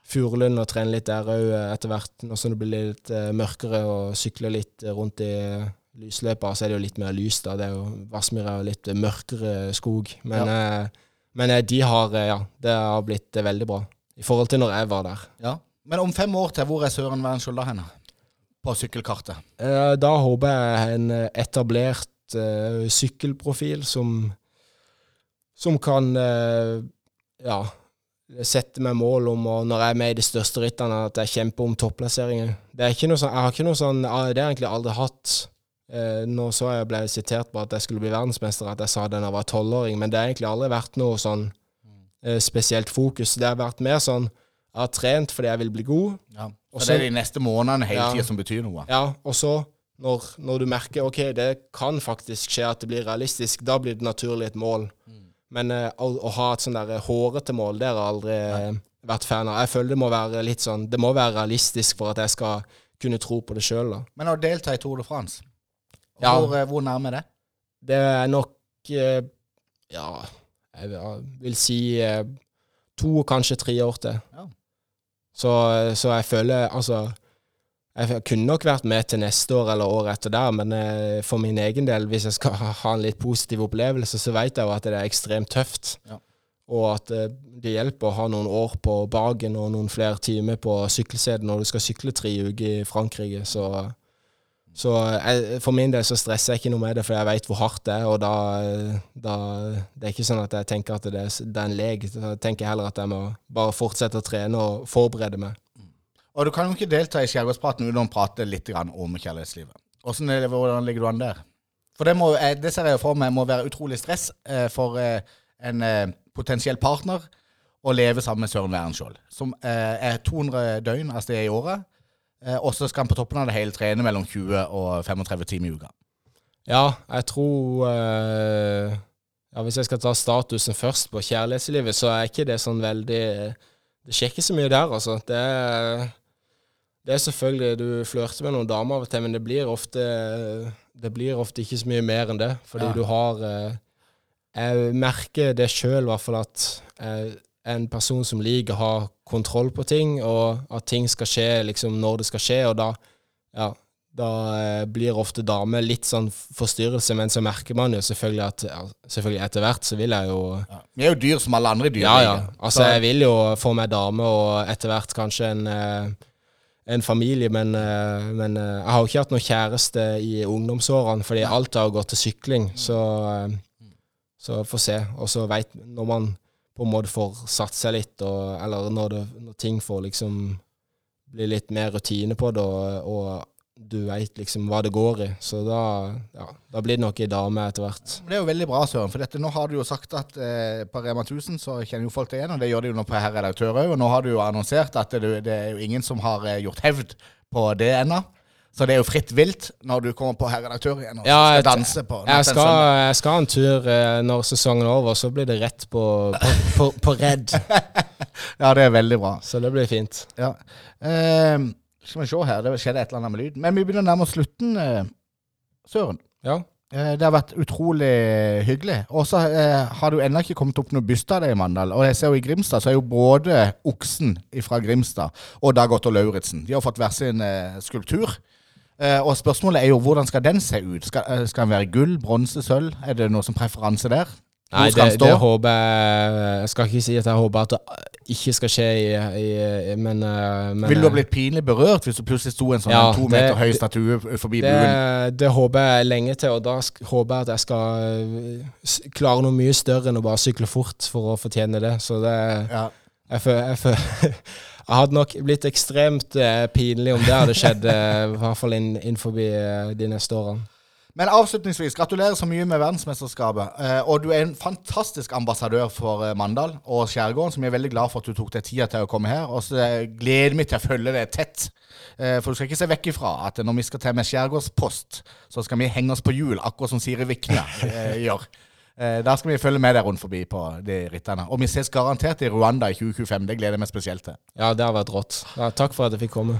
[SPEAKER 3] Furulund og trene litt der òg etter hvert, nå som det blir litt eh, mørkere og sykler litt eh, rundt i eh, lysløypa, så er det jo litt mer lys da. Det er jo Vassmyra og litt eh, mørkere skog. Men, ja. men eh, de har eh, Ja, det har blitt eh, veldig bra. I forhold til når jeg var der.
[SPEAKER 2] Ja. Men om fem år til, hvor er Søren Wernskjold da henne? På sykkelkartet.
[SPEAKER 3] Eh, Da håper jeg en eh, etablert uh, sykkelprofil som som kan uh, ja, sette meg mål om, og når jeg er med i de største rittene, at jeg kjemper om topplasseringer. Det er ikke noe sånn, jeg har ikke noe sånn Det har jeg egentlig aldri hatt. Eh, nå så jeg ble sitert på at jeg skulle bli verdensmester, at jeg sa det da jeg var tolvåring, men det har egentlig aldri vært noe sånn eh, spesielt fokus. Det har vært mer sånn jeg har trent fordi jeg vil bli god,
[SPEAKER 2] Ja.
[SPEAKER 3] Og
[SPEAKER 2] Så det er de neste månedene hele
[SPEAKER 3] Ja.
[SPEAKER 2] tida som betyr noe.
[SPEAKER 3] Ja, og så når, når du merker ok, det kan faktisk skje at det blir realistisk, da blir det naturlig et mål. Men uh, å, å ha et sånn der hårete mål, det har jeg aldri Nei. vært fan av. Jeg føler det må være litt sånn, det må være realistisk for at jeg skal kunne tro på det sjøl. da.
[SPEAKER 2] Men å delta i Tour de France,
[SPEAKER 3] Ja.
[SPEAKER 2] hvor, eh, hvor nærme er det?
[SPEAKER 3] Det er nok uh, Ja, jeg vil- jeg vil si uh, to, kanskje tre år til.
[SPEAKER 2] Ja.
[SPEAKER 3] Så, så jeg føler Altså jeg kunne nok vært med til neste år eller året etter der, men eh, for min egen del, hvis jeg skal (laughs) ha en litt positiv opplevelse, så vet jeg jo at det er ekstremt tøft.
[SPEAKER 2] Ja.
[SPEAKER 3] Og at eh, det hjelper å ha noen år på bagen og noen flere timer på sykkelsetet når du skal sykle tre uker i Frankrike. Så, så jeg, for min del så stresser jeg ikke noe med det, for jeg vet hvor hardt det er. Og da, da Det er ikke sånn at jeg tenker at det er, det er en lek. Da tenker jeg heller at jeg må bare fortsette å trene og forberede meg.
[SPEAKER 2] Og du kan jo ikke delta i Skjærgårdspraten uten å prate litt om kjærlighetslivet. Hvordan, er det- hvordan ligger du an der? For det, må, eh, det ser jeg jo for meg må være utrolig stress eh, for eh, en potensiell partner å leve sammen med Søren Wærenskiold, som er 200 døgn av sted i året. Og så skal han på toppen av det hele trene mellom 20 og 35 timer i uka.
[SPEAKER 3] Ja, jeg tror ja, Hvis jeg skal ta statusen først på kjærlighetslivet, så er ikke det sånn veldig Det skjer ikke så mye der, altså. Det er, det er selvfølgelig Du flørter med noen damer av og til, men det blir ofte Det blir ofte ikke så mye mer enn det. Fordi
[SPEAKER 2] Ja.
[SPEAKER 3] du har eh, Jeg merker det sjøl, i hvert fall, at jeg er en person som liker å ha kontroll på ting, og at ting skal skje liksom når det skal skje, og da ja, da eh, blir ofte damer litt sånn forstyrrelse, men så merker man jo selvfølgelig at ja, selvfølgelig etter hvert så vil jeg jo
[SPEAKER 2] Ja. Vi er jo dyr som alle andre dyr.
[SPEAKER 3] Ja, ja. Altså, jeg vil jo få meg dame og etter hvert kanskje en, eh, en familie, men, eh, men eh, jeg har jo ikke hatt noen kjæreste i ungdomsårene, fordi alt har gått til sykling, så eh, så få se. Og så veit Når man på en måte får satt seg litt, og, eller når, det, når ting får liksom bli litt mer rutine på det, og, og du veit liksom hva det går i, så da, ja, da blir det nok ei dame etter hvert.
[SPEAKER 2] Det er jo veldig bra, Søren. For dette, nå har du jo sagt at eh, på Rema 1000 så kjenner jo folk deg igjen, og det gjør de jo nå på Herr Redaktør òg. Og nå har du jo annonsert at det, det er jo ingen som har eh, gjort hevd på det ennå. Så det er jo fritt vilt når du kommer på Herr Redaktør igjen og
[SPEAKER 3] Ja,
[SPEAKER 2] skal danse på
[SPEAKER 3] Jeg skal, jeg skal en tur eh, når sesongen er over, så blir det rett på, på, på, på redd. (laughs)
[SPEAKER 2] Ja, det er veldig bra.
[SPEAKER 3] Så det blir fint.
[SPEAKER 2] Ja. Eh, skal vi se her, det skjedde et eller annet med lyden. Men vi begynner nærme oss slutten, eh, Søren.
[SPEAKER 3] Ja.
[SPEAKER 2] Eh, Det har vært utrolig hyggelig. Og så eh, har det jo ennå ikke kommet opp noe byste av deg i Mandal. Og jeg ser jo i Grimstad så er jo både Oksen fra Grimstad og Dag Otto Lauritzen De har fått hver sin skulptur. Eh, og spørsmålet er jo hvordan skal den se ut? Skal, skal den være gull, bronse, sølv? Er det noe som preferanse der?
[SPEAKER 3] Nei, det, det håper jeg Jeg skal ikke si at jeg håper at det ikke skal skje, i, i, men, eh, men
[SPEAKER 2] Vil du ha
[SPEAKER 3] eh,
[SPEAKER 2] blitt pinlig berørt hvis du plutselig sto en sånn
[SPEAKER 3] Ja,
[SPEAKER 2] to
[SPEAKER 3] det-
[SPEAKER 2] meter høy statue forbi buen?
[SPEAKER 3] det, det håper jeg lenge til, og da håper jeg at jeg skal eh, klare noe mye større enn å bare sykle fort for å fortjene det. Så det
[SPEAKER 2] Ja.
[SPEAKER 3] Jeg, føler (laughs) jeg, hadde nok blitt ekstremt eh, pinlig om det hadde skjedd, i hvert fall inn, innenfor de neste årene.
[SPEAKER 2] Men avslutningsvis, gratulerer så mye med verdensmesterskapet. Eh, og du er en fantastisk ambassadør for eh, Mandal og Skjærgården, som jeg er veldig glad for at du tok deg tida til å komme her. Og så eh, gleder meg til å følge det tett. Eh, for du skal ikke se vekk ifra at når vi skal til med Skjærgårdspost, så skal vi henge oss på hjul, akkurat som Siri Vikne (laughs) gjør. Eh, da skal vi følge med deg rundt forbi på de rittene. Og vi ses garantert i Rwanda i 2025. Det gleder jeg meg spesielt til.
[SPEAKER 3] Ja, det har vært rått. Ja, takk for at jeg fikk komme.